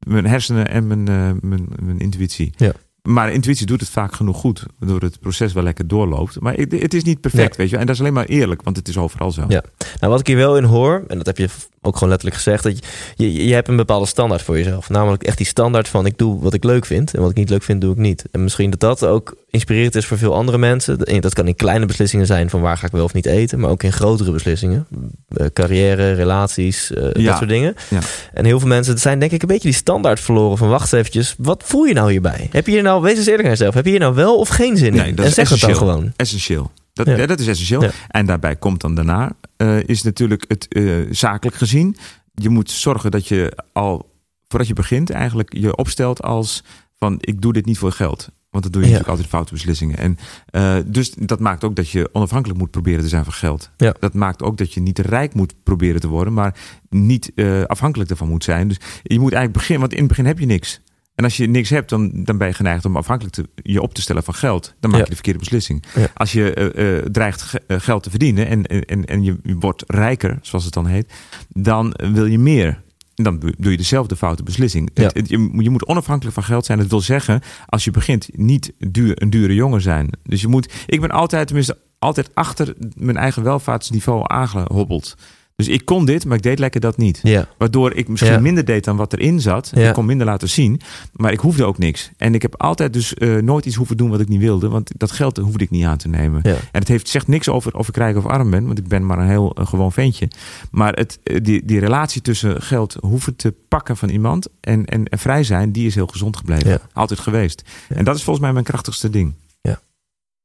mijn hersenen en mijn, eh, mijn, mijn intuïtie. Ja. Maar intuïtie doet het vaak genoeg goed, waardoor het proces wel lekker doorloopt. Maar het, het is niet perfect, Ja. weet je. wel. En dat is alleen maar eerlijk, want het is overal zo. Ja. Nou, wat ik hier wel in hoor, en dat heb je ook gewoon letterlijk gezegd, dat je, je, je hebt een bepaalde standaard voor jezelf. Namelijk echt die standaard van ik doe wat ik leuk vind en wat ik niet leuk vind, doe ik niet. En misschien dat dat ook inspirerend is voor veel andere mensen. En Dat kan in kleine beslissingen zijn van waar ga ik wel of niet eten, maar ook in grotere beslissingen. Eh, carrière, relaties, eh, Ja. dat soort dingen. Ja. En heel veel mensen zijn denk ik een beetje die standaard verloren van wacht eventjes, wat voel je nou hierbij? Heb je hier nou, wees eens eerlijk naar jezelf, heb je hier nou wel of geen zin in? Nee, dat en is zeg het dan gewoon. Essentieel. Dat, Ja. dat is essentieel. Ja. En daarbij komt dan daarna, eh, is natuurlijk het eh, zakelijk gezien. Je moet zorgen dat je al, voordat je begint, eigenlijk je opstelt als van ik doe dit niet voor geld. Want dat doe je Ja. natuurlijk altijd foute beslissingen. En eh, dus dat maakt ook dat je onafhankelijk moet proberen te zijn van geld. Ja. Dat maakt ook dat je niet rijk moet proberen te worden, maar niet afhankelijk ervan moet zijn. Dus je moet eigenlijk beginnen, want in het begin heb je niks. En als je niks hebt, dan, dan ben je geneigd om afhankelijk te, je op te stellen van geld. Dan maak je de verkeerde beslissing. Als je eh, eh, dreigt eh, geld te verdienen en, en, en je wordt rijker, zoals het dan heet, dan wil je meer. En Dan doe doe je dezelfde foute beslissing. Ja. Het- het- je, je moet onafhankelijk van geld zijn. Dat wil zeggen, als je begint, niet duur, een dure jongen zijn. Dus je moet. Ik ben altijd, tenminste, altijd achter mijn eigen welvaartsniveau aangehobbeld. Dus ik kon dit, maar ik deed lekker dat niet. Ja. Waardoor ik misschien Ja. minder deed dan wat erin zat. Ja. Ik kon minder laten zien. Maar ik hoefde ook niks. En ik heb altijd dus eh, nooit iets hoeven doen wat ik niet wilde. Want dat geld hoefde ik niet aan te nemen. Ja. En het heeft, zegt niks over of ik rijk of arm ben. Want ik ben maar een heel eh, gewoon ventje. Maar het, eh, die, die relatie tussen geld hoeven te pakken van iemand. En, en, en vrij zijn, die is heel gezond gebleven. Ja. Altijd geweest. Ja. En dat is volgens mij mijn krachtigste ding.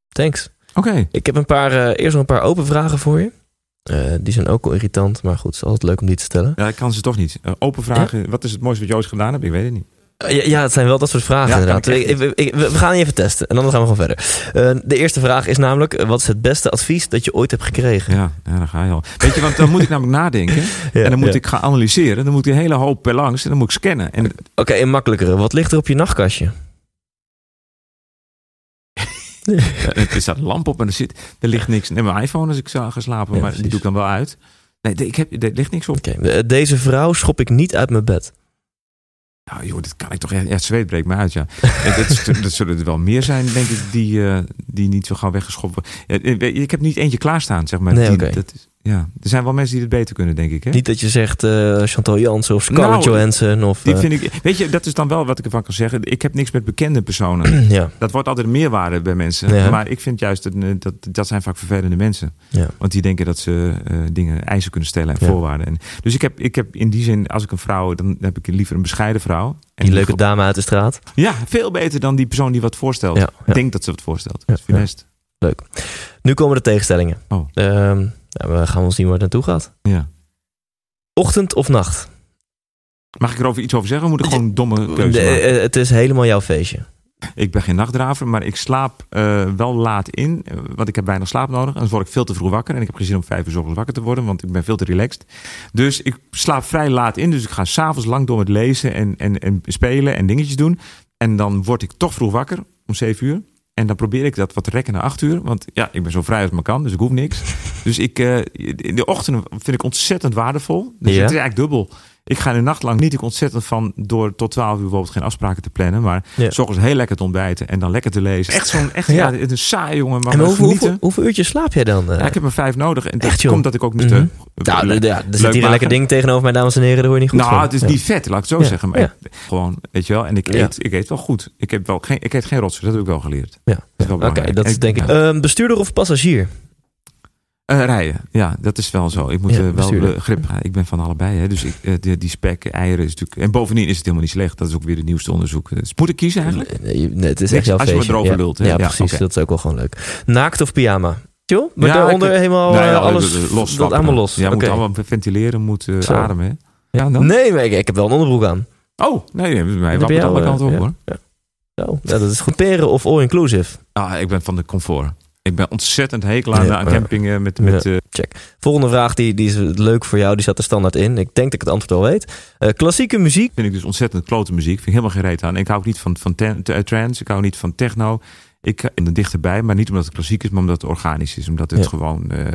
Thanks. Oké. Ik heb een paar, eerst nog een paar open vragen voor je. Eh, die zijn ook wel irritant, maar goed, het is altijd leuk om die te stellen. Ja, ik kan ze toch niet. Eh, open vragen. Wat is het mooiste wat je ooit gedaan hebt? Ik weet het niet. Eh, ja, ja, het zijn wel dat soort vragen Ja, inderdaad. kan ik Ik- ik- ik- we gaan die even testen en dan gaan we gewoon verder. De eerste vraag is namelijk, wat is het beste advies dat je ooit hebt gekregen? Ja, ja, daar ga je al. Weet je, want dan moet ik namelijk nadenken. En dan moet ik gaan analyseren. Dan moet ik een hele hoop per langs. En dan moet ik scannen. En Oké, een makkelijkere. Wat ligt er op je nachtkastje? Eh, er staat een lamp op en er, zit, er ligt niks. Nee, mijn iPhone als ik zou gaan slapen. Ja, maar die doe ik dan wel uit. Nee, ik heb, er ligt niks op. Eh, deze vrouw schop ik niet uit mijn bed. Nou joh, dit kan ik toch echt... Ja, het zweet breekt me uit, ja. En dat, zullen er wel meer zijn, denk ik, die, eh, die niet zo gauw weggeschopt worden. Eh, ik heb niet eentje klaarstaan, zeg maar. Nee, Die- oké. dat is, ja. Er zijn wel mensen die het beter kunnen, denk ik. Hè? Niet dat je zegt eh, Chantal Jansen of Scarlett Nou, Johansson of... Die eh, vind ik, weet je, dat is dan wel wat ik ervan kan zeggen. Ik heb niks met bekende personen. ja, Dat wordt altijd een meerwaarde bij mensen. Ja. Maar ik vind juist dat, eh, dat dat zijn vaak vervelende mensen. ja. Want die denken dat ze dingen, eisen kunnen stellen en voorwaarden. En, dus ik heb, ik heb in die zin, als ik een vrouw, dan heb ik liever een bescheiden vrouw. En Die leuke dame uit de straat. Ja, veel beter dan die persoon die wat voorstelt. Denkt dat ze wat voorstelt. Dat is. Leuk. Nu komen de tegenstellingen. Oh. Ehm, nou, we gaan wel zien waar het naartoe gaat. Ja. Ochtend of nacht? Mag ik erover iets over zeggen? Of moet ik gewoon een domme keuze De- maken? eh, het is helemaal jouw feestje. Ik ben geen nachtdraver, maar ik slaap eh, wel laat in. eh, Want ik heb weinig slaap nodig. Anders word ik veel te vroeg wakker. En ik heb geen zin om vijf uur ochtends wakker te worden. Want ik ben veel te relaxed. Dus ik slaap vrij laat in. Dus ik ga s'avonds lang door met lezen en, en, en spelen en dingetjes doen. En dan word ik toch vroeg wakker. Om zeven uur. En dan probeer ik dat wat te rekken naar acht uur. Want ja, ik ben zo vrij als maar kan. Dus ik hoef niks. Dus ik, eh, in de ochtend vind ik ontzettend waardevol. Dus Ja. het is eigenlijk dubbel. Ik ga de nacht lang niet ik ontzettend van door tot 12 uur bijvoorbeeld geen afspraken te plannen. Maar Ja. s ochtends heel lekker te ontbijten en dan lekker te lezen. Echt zo'n echt, Ja. ja. een saai jongen, maar en hoeveel, hoeveel, hoeveel uurtjes slaap jij dan? eh? Ja, ik heb er vijf nodig. En dat Echt, komt dat ik ook niet te... Nou, leuk- ja, er zit hier een lekker ding tegenover mij, dames en heren. Daar hoor je niet goed Nou, van. het is niet vet, laat ik het zo zeggen. Maar ik- gewoon, weet je wel. En ik eet, ik eet wel goed. Ik, heb wel geen, ik eet geen rotsen, dat heb ik wel geleerd. Ja. Dat is wel Oké, dat is denk ik. Ehm, bestuurder of passagier? Eh, rijden, ja, dat is wel zo. Ik moet Ja, eh, wel eh, grip gaan. Ik ben van allebei. Hè. Dus ik, die, die spek, eieren is natuurlijk... En bovendien is het helemaal niet slecht. Dat is ook weer het nieuwste onderzoek. Dus moet ik kiezen eigenlijk? Nee, nee, het is echt jouw als je feestje. erover ja. lult, hè? Ja, precies. Dat is ook wel gewoon leuk. Naakt of pyjama? Chill? Maar Ja, daaronder ik- helemaal ja, alles los. dat allemaal los. Ja, moet allemaal ventileren, moet ademen. Hè. Ja, dan? Nee, maar ik, ik heb wel een onderbroek aan. Oh, nee, nee, mij wappert alle al, kanten op hoor. Zo, ja, dat is goed. Peren of all-inclusive? Ah, ik ben van de comfort. Ik ben ontzettend hekel aan, Ja, aan ja. campingen met, met eh, Volgende vraag, die, die is leuk voor jou. Die staat er standaard in. Ik denk dat ik het antwoord al weet. Eh, klassieke muziek. vind ik dus ontzettend klote muziek. Vind ik helemaal geen reet aan. Ik hou ook niet van, van ten- te- trance. Ik hou niet van techno. Ik ben er dichterbij, maar niet omdat het klassiek is, maar omdat het organisch is. Omdat het Ja. gewoon eh,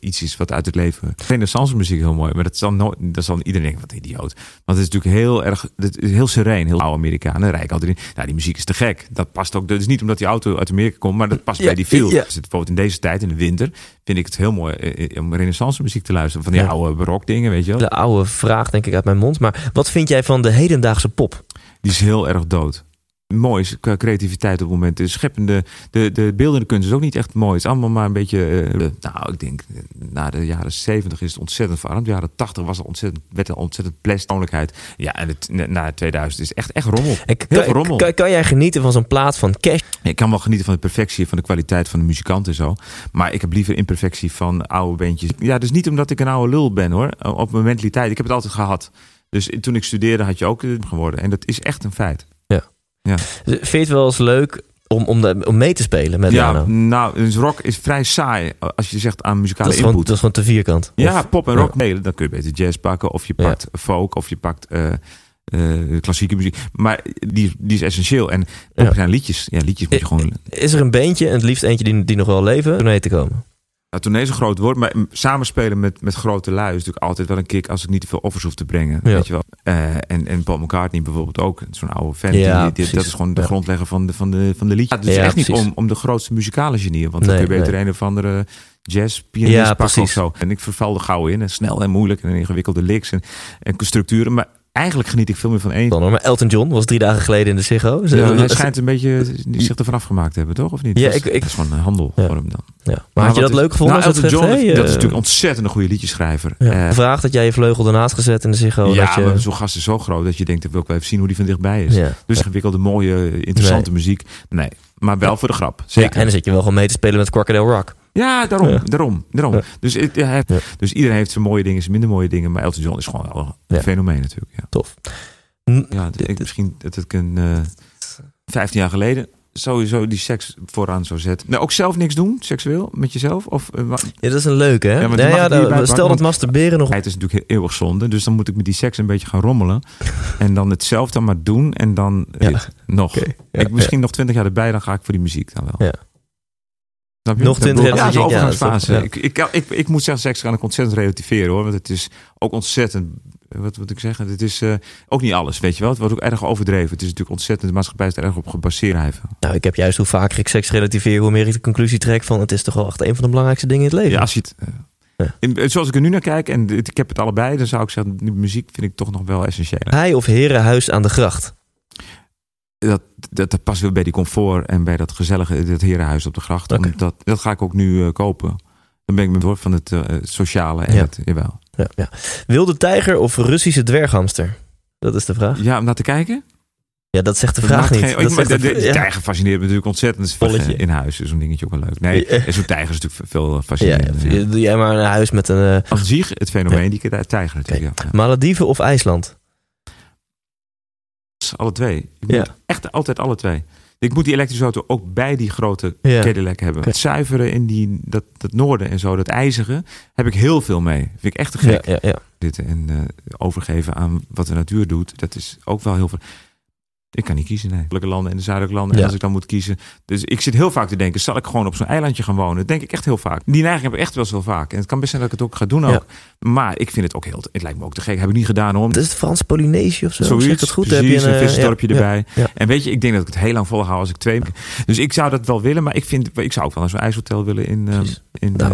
iets is wat uit het leven. Renaissance muziek heel mooi, maar dat zal, nooit, dat zal iedereen denken, wat een idioot. Want het is natuurlijk heel erg, het is heel sereen, heel oude Amerikanen rijden altijd in. Nou, die muziek is te gek. Dat past ook, dat is niet omdat die auto uit Amerika komt, maar dat past Ja, bij die feel. ja. Dus bijvoorbeeld in deze tijd, in de winter, vind ik het heel mooi eh, eh, om Renaissance muziek te luisteren. Van die oude barok dingen, weet je wel. De oude vraag denk ik uit mijn mond. Maar wat vind jij van de hedendaagse pop? Die is heel erg dood. Mooi is qua creativiteit op het moment. De scheppende, de, de beeldende kunst is ook niet echt mooi. Het is allemaal maar een beetje. eh, nou, ik denk, eh, na de jaren 70 is het ontzettend veranderd. De jaren 80 was het ontzettend, werd er ontzettend persoonlijkheid. Ja, en het, na 2000 is echt, echt rommel. En k- Heel kan, rommel. kan, kan jij genieten van zo'n plaat van Cash? Ik kan wel genieten van de perfectie, van de kwaliteit van de muzikant en zo. Maar ik heb liever imperfectie van oude bandjes. Ja, dus niet omdat ik een oude lul ben hoor. Op mijn mentaliteit. Ik heb het altijd gehad. Dus toen ik studeerde had je ook eh, geworden. En dat is echt een feit. Vind je het wel eens leuk om, om, de- om mee te spelen met Ja, Lano? nou, dus rock is vrij saai als je zegt aan muzikale Dat is, gewoon, input. dat is gewoon te vierkant. ja, Of- pop en ja. rock. Nee, dan kun je beter jazz pakken of je Ja. pakt folk of je pakt eh, eh, klassieke muziek. Maar die, die is essentieel. En pop Ja. zijn liedjes. Ja, liedjes moet je gewoon... Is er een beentje, en het liefst eentje die, die nog wel leven, om mee te komen? Nou, toen deze groot wordt, maar samenspelen met, met grote lui is natuurlijk altijd wel een kick als ik niet te veel offers hoef te brengen. Ja. Weet je wel? Eh, en, en Paul McCartney bijvoorbeeld ook, zo'n oude fan. Ja, die, die- precies. dat is gewoon de Ja. grondlegger van de, van de, van de liedjes. Het is echt niet om, om de grootste muzikale genieën, want dan Nee, kun je beter nee. een of andere jazzpianist Ja, pakken of zo. En ik verval er gauw in, en snel en moeilijk en ingewikkelde licks en, en structuren. Maar eigenlijk geniet ik veel meer van één. Dan, maar Elton John was drie dagen geleden in de Ziggo. Ze- Ja, hij ze- schijnt een beetje zich ervan afgemaakt te hebben, toch? Of niet? Ja, Dat is- ik- ik- dat is gewoon een handel Ja. voor hem dan. ja. Maar had je dat is- leuk gevonden? Nou, Elton John, dat is eh, natuurlijk ontzettend een goede liedjeschrijver. Ja. Eh, Vraag dat jij je vleugel ernaast gezet in de Ziggo. ja, dat je, maar zo'n gast is zo groot dat je denkt, dat wil ik wel even zien hoe die van dichtbij is. ja. Dus gewikkelde, mooie, interessante muziek. Nee, maar wel voor de grap. Ja, Zeker. en dan zit je wel gewoon mee te spelen met Crocodile Rock. Ja, daarom. Ja. daarom, daarom. Dus, het- Ja. dus iedereen heeft zijn mooie dingen, zijn minder mooie dingen. Maar Elton John is gewoon wel een fenomeen natuurlijk. Ja, Tof. Ja ik, misschien dat ik een eh 15 jaar geleden sowieso die seks vooraan zou zetten. Nou, ook zelf niks doen, seksueel, met jezelf? Of, eh, Ja, dat is een leuke, hè? Ja, dan- stel pakken, dat masturberen nog... Het is natuurlijk heel eeuwig zonde. Dus dan moet ik met die seks een beetje gaan rommelen. En dan het zelf dan maar doen. En dan Ja. nog. Ik misschien nog twintig jaar erbij. Dan ga ik voor die muziek dan wel. Nog 20 jaar, Ja, dat overgangsfase. ik, ik, ik, ik moet zeggen, seks kan ik ontzettend relativeren hoor. Want het is ook ontzettend... Wat moet ik zeggen? Het is eh, ook niet alles, weet je wel. Het wordt ook erg overdreven. Het is natuurlijk ontzettend... De maatschappij is er erg op gebaseerd. Nou, ik heb juist hoe vaker ik seks relativeer, hoe meer ik de conclusie trek van het is toch wel echt een van de belangrijkste dingen in het leven. Ja, als je het... eh, Ja. in- zoals ik er nu naar kijk, en ik heb het allebei, dan zou ik zeggen, muziek vind ik toch nog wel essentieel. Hij of herenhuis aan de gracht. dat, dat, dat past weer bij die comfort en bij dat gezellige dat herenhuis op de gracht. Omdat, dat ga ik ook nu eh, kopen. Dan ben ik me door van het eh, sociale en Ja. het, jawel. Ja, ja. Wilde tijger of Russische dwerghamster? Dat is de vraag. Ja, om naar te kijken? Ja, dat zegt de vraag niet. geen- Dat maar zegt de, tijger fascineert me natuurlijk ontzettend. Polletje. In huis is zo'n dingetje ook wel leuk. Nee, en zo'n tijger is natuurlijk veel Ja, fascinerender. ja. Ja, Doe jij maar een huis met een eh, zich het fenomeen, die tijger natuurlijk. Malediven of IJsland? Alle twee. Ik moet echt altijd alle twee. Ik moet die elektrische auto ook bij die grote Ja. Cadillac hebben. Het zuiveren in die, dat, dat noorden en zo, dat ijzige, heb ik heel veel mee. Vind ik echt te gek. Ja, ja, ja. zitten en eh, overgeven aan wat de natuur doet, dat is ook wel heel veel. Ik kan niet kiezen, nee. Zuidelijke landen en de zuidelijke landen. En als ik dan moet kiezen. Dus ik zit heel vaak te denken: zal ik gewoon op zo'n eilandje gaan wonen? Dat denk ik echt heel vaak. Die neiging heb ik echt wel eens wel vaak. En het kan best zijn dat ik het ook ga doen ook. Maar ik vind het ook heel. Het lijkt me ook te gek. Heb ik niet gedaan hoor. Het is het Frans Polynesië of zo. Zoiets, Zeg het goed? precies, Heb je een eh, visdorpje ja, erbij. En weet je, ik denk dat ik het heel lang volhoud als ik twee. Dus ik zou dat wel willen, maar ik vind, ik zou ook wel naar zo'n ijshotel willen in, eh, Precies. in eh,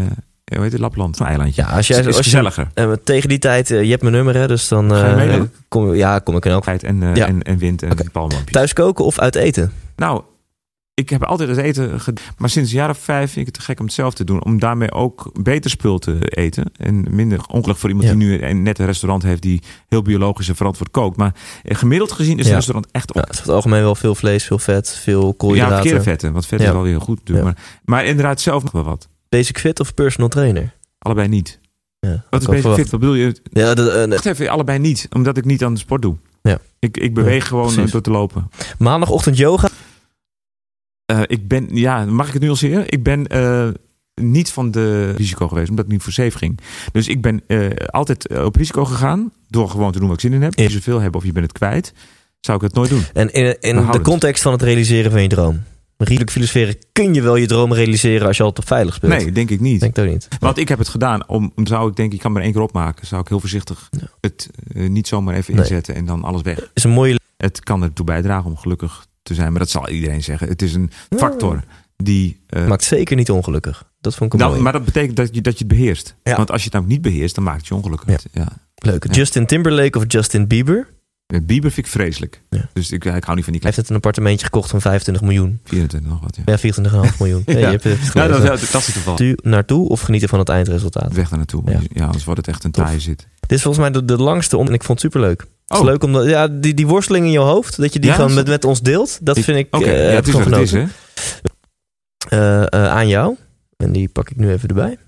hoe heet het, Lapland, zo'n eilandje. Ja, als jij is, is als je, gezelliger. eh, tegen die tijd, eh, je hebt mijn nummer hè, dus dan je eh, dan? kom, ja, kom ik in elk Tijd en, eh, Ja. en, en wind en palmlampjes. Thuis koken of uit eten? Nou, ik heb altijd het eten gedaan. Maar sinds een jaar of vijf vind ik het te gek om het zelf te doen. Om daarmee ook beter spul te eten. En minder ongeluk voor iemand Ja. die nu een- net een restaurant heeft die heel biologisch en verantwoord kookt. Maar eh, gemiddeld gezien is Ja. het restaurant echt Ja, op. het is over het algemeen wel veel vlees, veel vet, veel Ja, koolhydraten. verkeerde vetten. Want vet Ja. is wel weer goed. Ja. Maar, maar inderdaad zelf nog wel wat. Basic fit of personal trainer? Allebei niet. Ja, Wat is al verwacht. fit? Wat bedoel je? Ja, eh, Wacht even, allebei niet. Omdat ik niet aan de sport doe. Ja. Ik, ik beweeg Ja, gewoon precies. eh, door te lopen. maandagochtend yoga. Eh, ik ben, ja, mag ik het nuanceren? Ik ben niet van de risico geweest, omdat ik niet voor safe ging. Dus ik ben altijd op risico gegaan, door gewoon te doen wat ik zin in heb. Als je zoveel hebt of je bent het kwijt, zou ik het nooit doen. En in, in de context van het realiseren van je droom. Redelijk filosoferen, kun je wel je droom realiseren als je al te veilig speelt. Nee, denk ik niet. Denk ook niet. Want ik heb het gedaan. Om, zou ik denk ik kan maar één keer opmaken. Zou ik heel voorzichtig het eh, niet zomaar even Nee. inzetten en dan alles weg. is een mooie Het kan ertoe bijdragen om gelukkig te zijn. Maar dat zal iedereen zeggen. Het is een factor die... eh, maakt zeker niet ongelukkig. Dat vond ik nou, mooie. maar dat betekent dat je, dat je het beheerst. Ja. Want als je het namelijk niet beheerst, dan maakt het je ongelukkig. Ja. Ja. Leuk. Ja. Justin Timberlake of Justin Bieber? Bieber vind ik vreselijk. Ja. Dus ik, ik hou niet van die Hij heeft net een appartementje gekocht van 25 miljoen. 24 nog wat. Ja. Ja, 24,5 miljoen. Ja, Ja. je hebt het Nou, gelezen. dat, dat, dat is het geval. Tu- naartoe of genieten van het eindresultaat? Weg daar naartoe. Ja. Ja. anders wordt het echt een Tof. taaie zit. Dit is volgens mij de, de langste om en ik vond het superleuk. Het is Oh. leuk omdat ja, die, die worsteling in je hoofd, dat je die gewoon met, met ons deelt. Dat Ik- vind ik Oké, eh, ja, het is wat het hè? Eh, eh, aan jou. En die pak ik nu even erbij.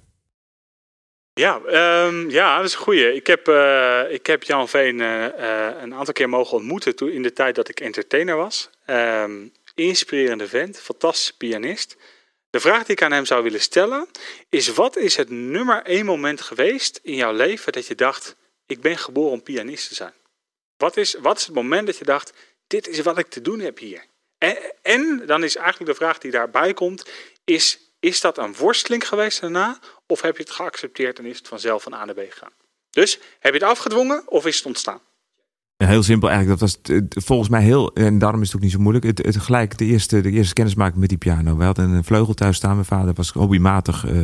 Ja, ehm, ja, dat is een goeie. Ik heb, eh, ik heb Jan Veen eh, eh, een aantal keer mogen ontmoeten toen, in de tijd dat ik entertainer was. Ehm, inspirerende vent, fantastische pianist. De vraag die ik aan hem zou willen stellen is: wat is het nummer één moment geweest in jouw leven dat je dacht: ik ben geboren om pianist te zijn? Wat is, wat is het moment dat je dacht: dit is wat ik te doen heb hier? En dan is eigenlijk de vraag die daarbij komt: is, is dat een worsteling geweest daarna? Of heb je het geaccepteerd en is het vanzelf van A naar B gegaan? Dus heb je het afgedwongen of is het ontstaan? Heel simpel eigenlijk. Dat was volgens mij heel, en daarom is het ook niet zo moeilijk. Het, het gelijk de eerste, de eerste kennismaking met die piano. We hadden een vleugel thuis staan. Mijn vader was hobbymatig eh,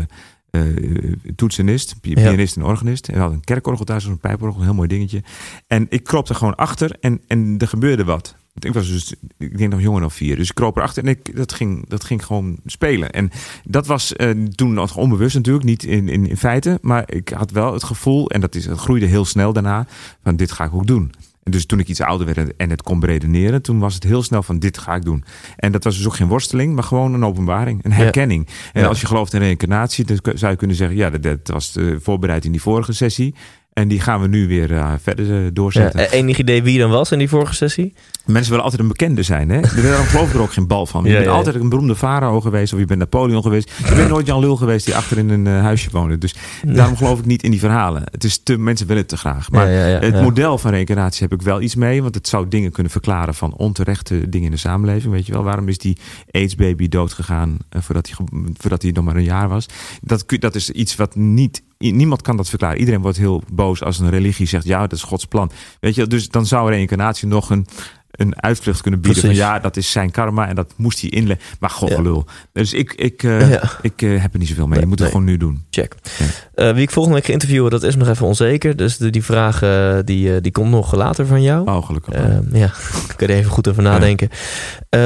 eh, toetsenist, pianist en organist. En we hadden een kerkorgel thuis, een pijporgel, een heel mooi dingetje. En ik kroop er gewoon achter en, en er gebeurde wat. Ik was dus, ik denk nog jonger dan vier. Dus ik kroop erachter en ik, dat, ging, dat ging gewoon spelen. En dat was eh, toen nog onbewust natuurlijk, niet in, in, in feite. Maar ik had wel het gevoel, en dat, is, dat groeide heel snel daarna, van dit ga ik ook doen. En dus toen ik iets ouder werd en het kon beredeneren, toen was het heel snel van dit ga ik doen. En dat was dus ook geen worsteling, maar gewoon een openbaring, een Ja. herkenning. En Ja. als je gelooft in reïncarnatie, dan zou je kunnen zeggen, ja, dat, dat was eh, voorbereid in die vorige sessie. En die gaan we nu weer eh, verder eh, doorzetten. eh, enig idee wie dan was in die vorige sessie? Mensen willen altijd een bekende zijn, hè? Daarom geloof ik er ook geen bal van. Je Ja, bent ja, altijd een beroemde farao geweest, of je bent Napoleon geweest. Je bent nooit Jan Lul geweest die achter in een huisje woonde. Dus daarom geloof ik niet in die verhalen. Het is te, mensen willen het te graag. Maar het model van reïncarnatie heb ik wel iets mee, want het zou dingen kunnen verklaren van onterechte dingen in de samenleving. Weet je wel, waarom is die AIDS-baby doodgegaan voordat, hij, voordat hij nog maar een jaar was? Dat, dat is iets wat niet. Niemand kan dat verklaren. Iedereen wordt heel boos als een religie zegt: ja, dat is Gods plan. Weet je, dus dan zou reïncarnatie nog een, een uitvlucht kunnen bieden. Precies. Van ja, dat is zijn karma en dat moest hij inleggen. Maar god, Ja. gelul. Dus ik, ik, eh, Ja. ik eh, heb er niet zoveel mee. Nee, je moet het gewoon nu doen. Check. Ja. Eh, wie ik volgende week ga interviewen, dat is nog even onzeker. Dus de- die vraag die, die komt nog later van jou. Oh, gelukkig. Ja, kun je er even goed over nadenken.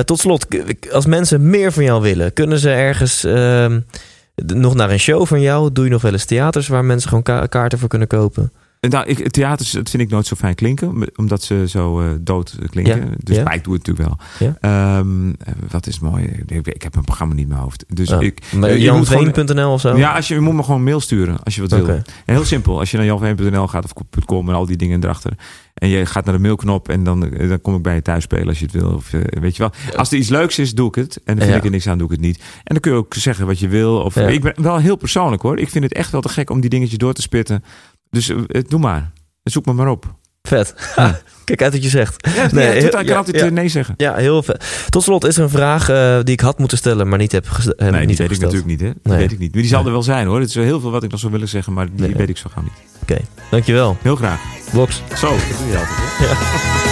Tot slot, als mensen meer van jou willen, kunnen ze ergens ehm, nog naar een show van jou? Doe je nog wel eens theaters waar mensen gewoon ka- kaarten voor kunnen kopen? Nou, ik, theaters, dat vind ik nooit zo fijn klinken, omdat ze zo eh, dood klinken. Ja, Dus ja. maar ik doe het natuurlijk wel. Ja. Ehm, eh, wat is mooi? Ik, ik heb een programma niet in mijn hoofd. Dus ik, je moet gewoon- janveen.nl of zo? Ja, als je, je moet me gewoon een mail sturen als je wat wil. En heel simpel. Als je naar janveen.nl gaat of .com en al die dingen erachter. En je gaat naar de mailknop en dan, eh, dan kom ik bij je thuis spelen als je het wil. Of, eh, weet je wel. Als er iets leuks is, doe ik het. En dan vind ik er niks aan, doe ik het niet. En dan kun je ook zeggen wat je wil. Of. Ik ben wel heel persoonlijk hoor. Ik vind het echt wel te gek om die dingetjes door te spitten. Dus eh, eh, doe maar. Zoek me maar op. Vet. Ja. Kijk uit wat je zegt. Ja, Nee, heel- ik kan ja, altijd ja. eh, nee zeggen. Ja, heel vet. Tot slot is er een vraag die ik had moeten stellen, maar niet heb, ges- eh, Nee, die niet weet ik gesteld. natuurlijk niet. Hè? Die Nee. weet ik niet. Maar die zal er wel zijn hoor. Het is heel veel wat ik nog zou willen zeggen, maar die Nee. weet ik zo gauw niet. Dankjewel. Heel graag. Box. Zo, dat doe je altijd. Hè?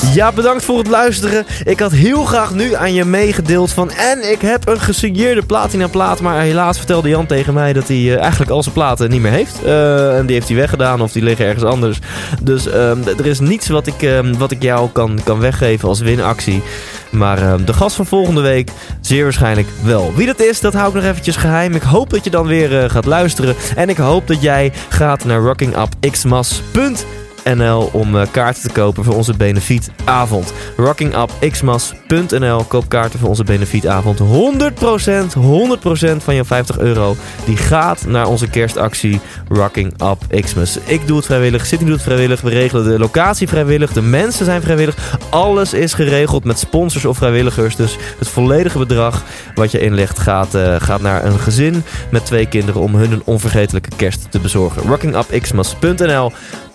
Ja, bedankt voor het luisteren. Ik had heel graag nu aan je meegedeeld van... En ik heb een gesigneerde platina plaat. Maar helaas vertelde Jan tegen mij dat hij eh, eigenlijk al zijn platen niet meer heeft. Eh, en die heeft hij weggedaan of die liggen ergens anders. Dus ehm, er is niets wat ik, ehm, wat ik jou kan, kan weggeven als winactie. Maar ehm, de gast van volgende week zeer waarschijnlijk wel. Wie dat is, dat hou ik nog eventjes geheim. Ik hoop dat je dan weer eh, gaat luisteren. En ik hoop dat jij gaat naar rockingupxmas.nl NL om eh, kaarten te kopen voor onze benefietavond. Rockingupxmas.nl Koop kaarten voor onze benefietavond. 100%, 100% van je 50 euro die gaat naar onze kerstactie Rocking Xmas. Ik doe het vrijwillig, Sydney doet het vrijwillig, we regelen de locatie vrijwillig, de mensen zijn vrijwillig. Alles is geregeld met sponsors of vrijwilligers. Dus het volledige bedrag wat je inlegt gaat, eh, gaat naar een gezin met twee kinderen om hun een onvergetelijke kerst te bezorgen. Rockingupxmas.nl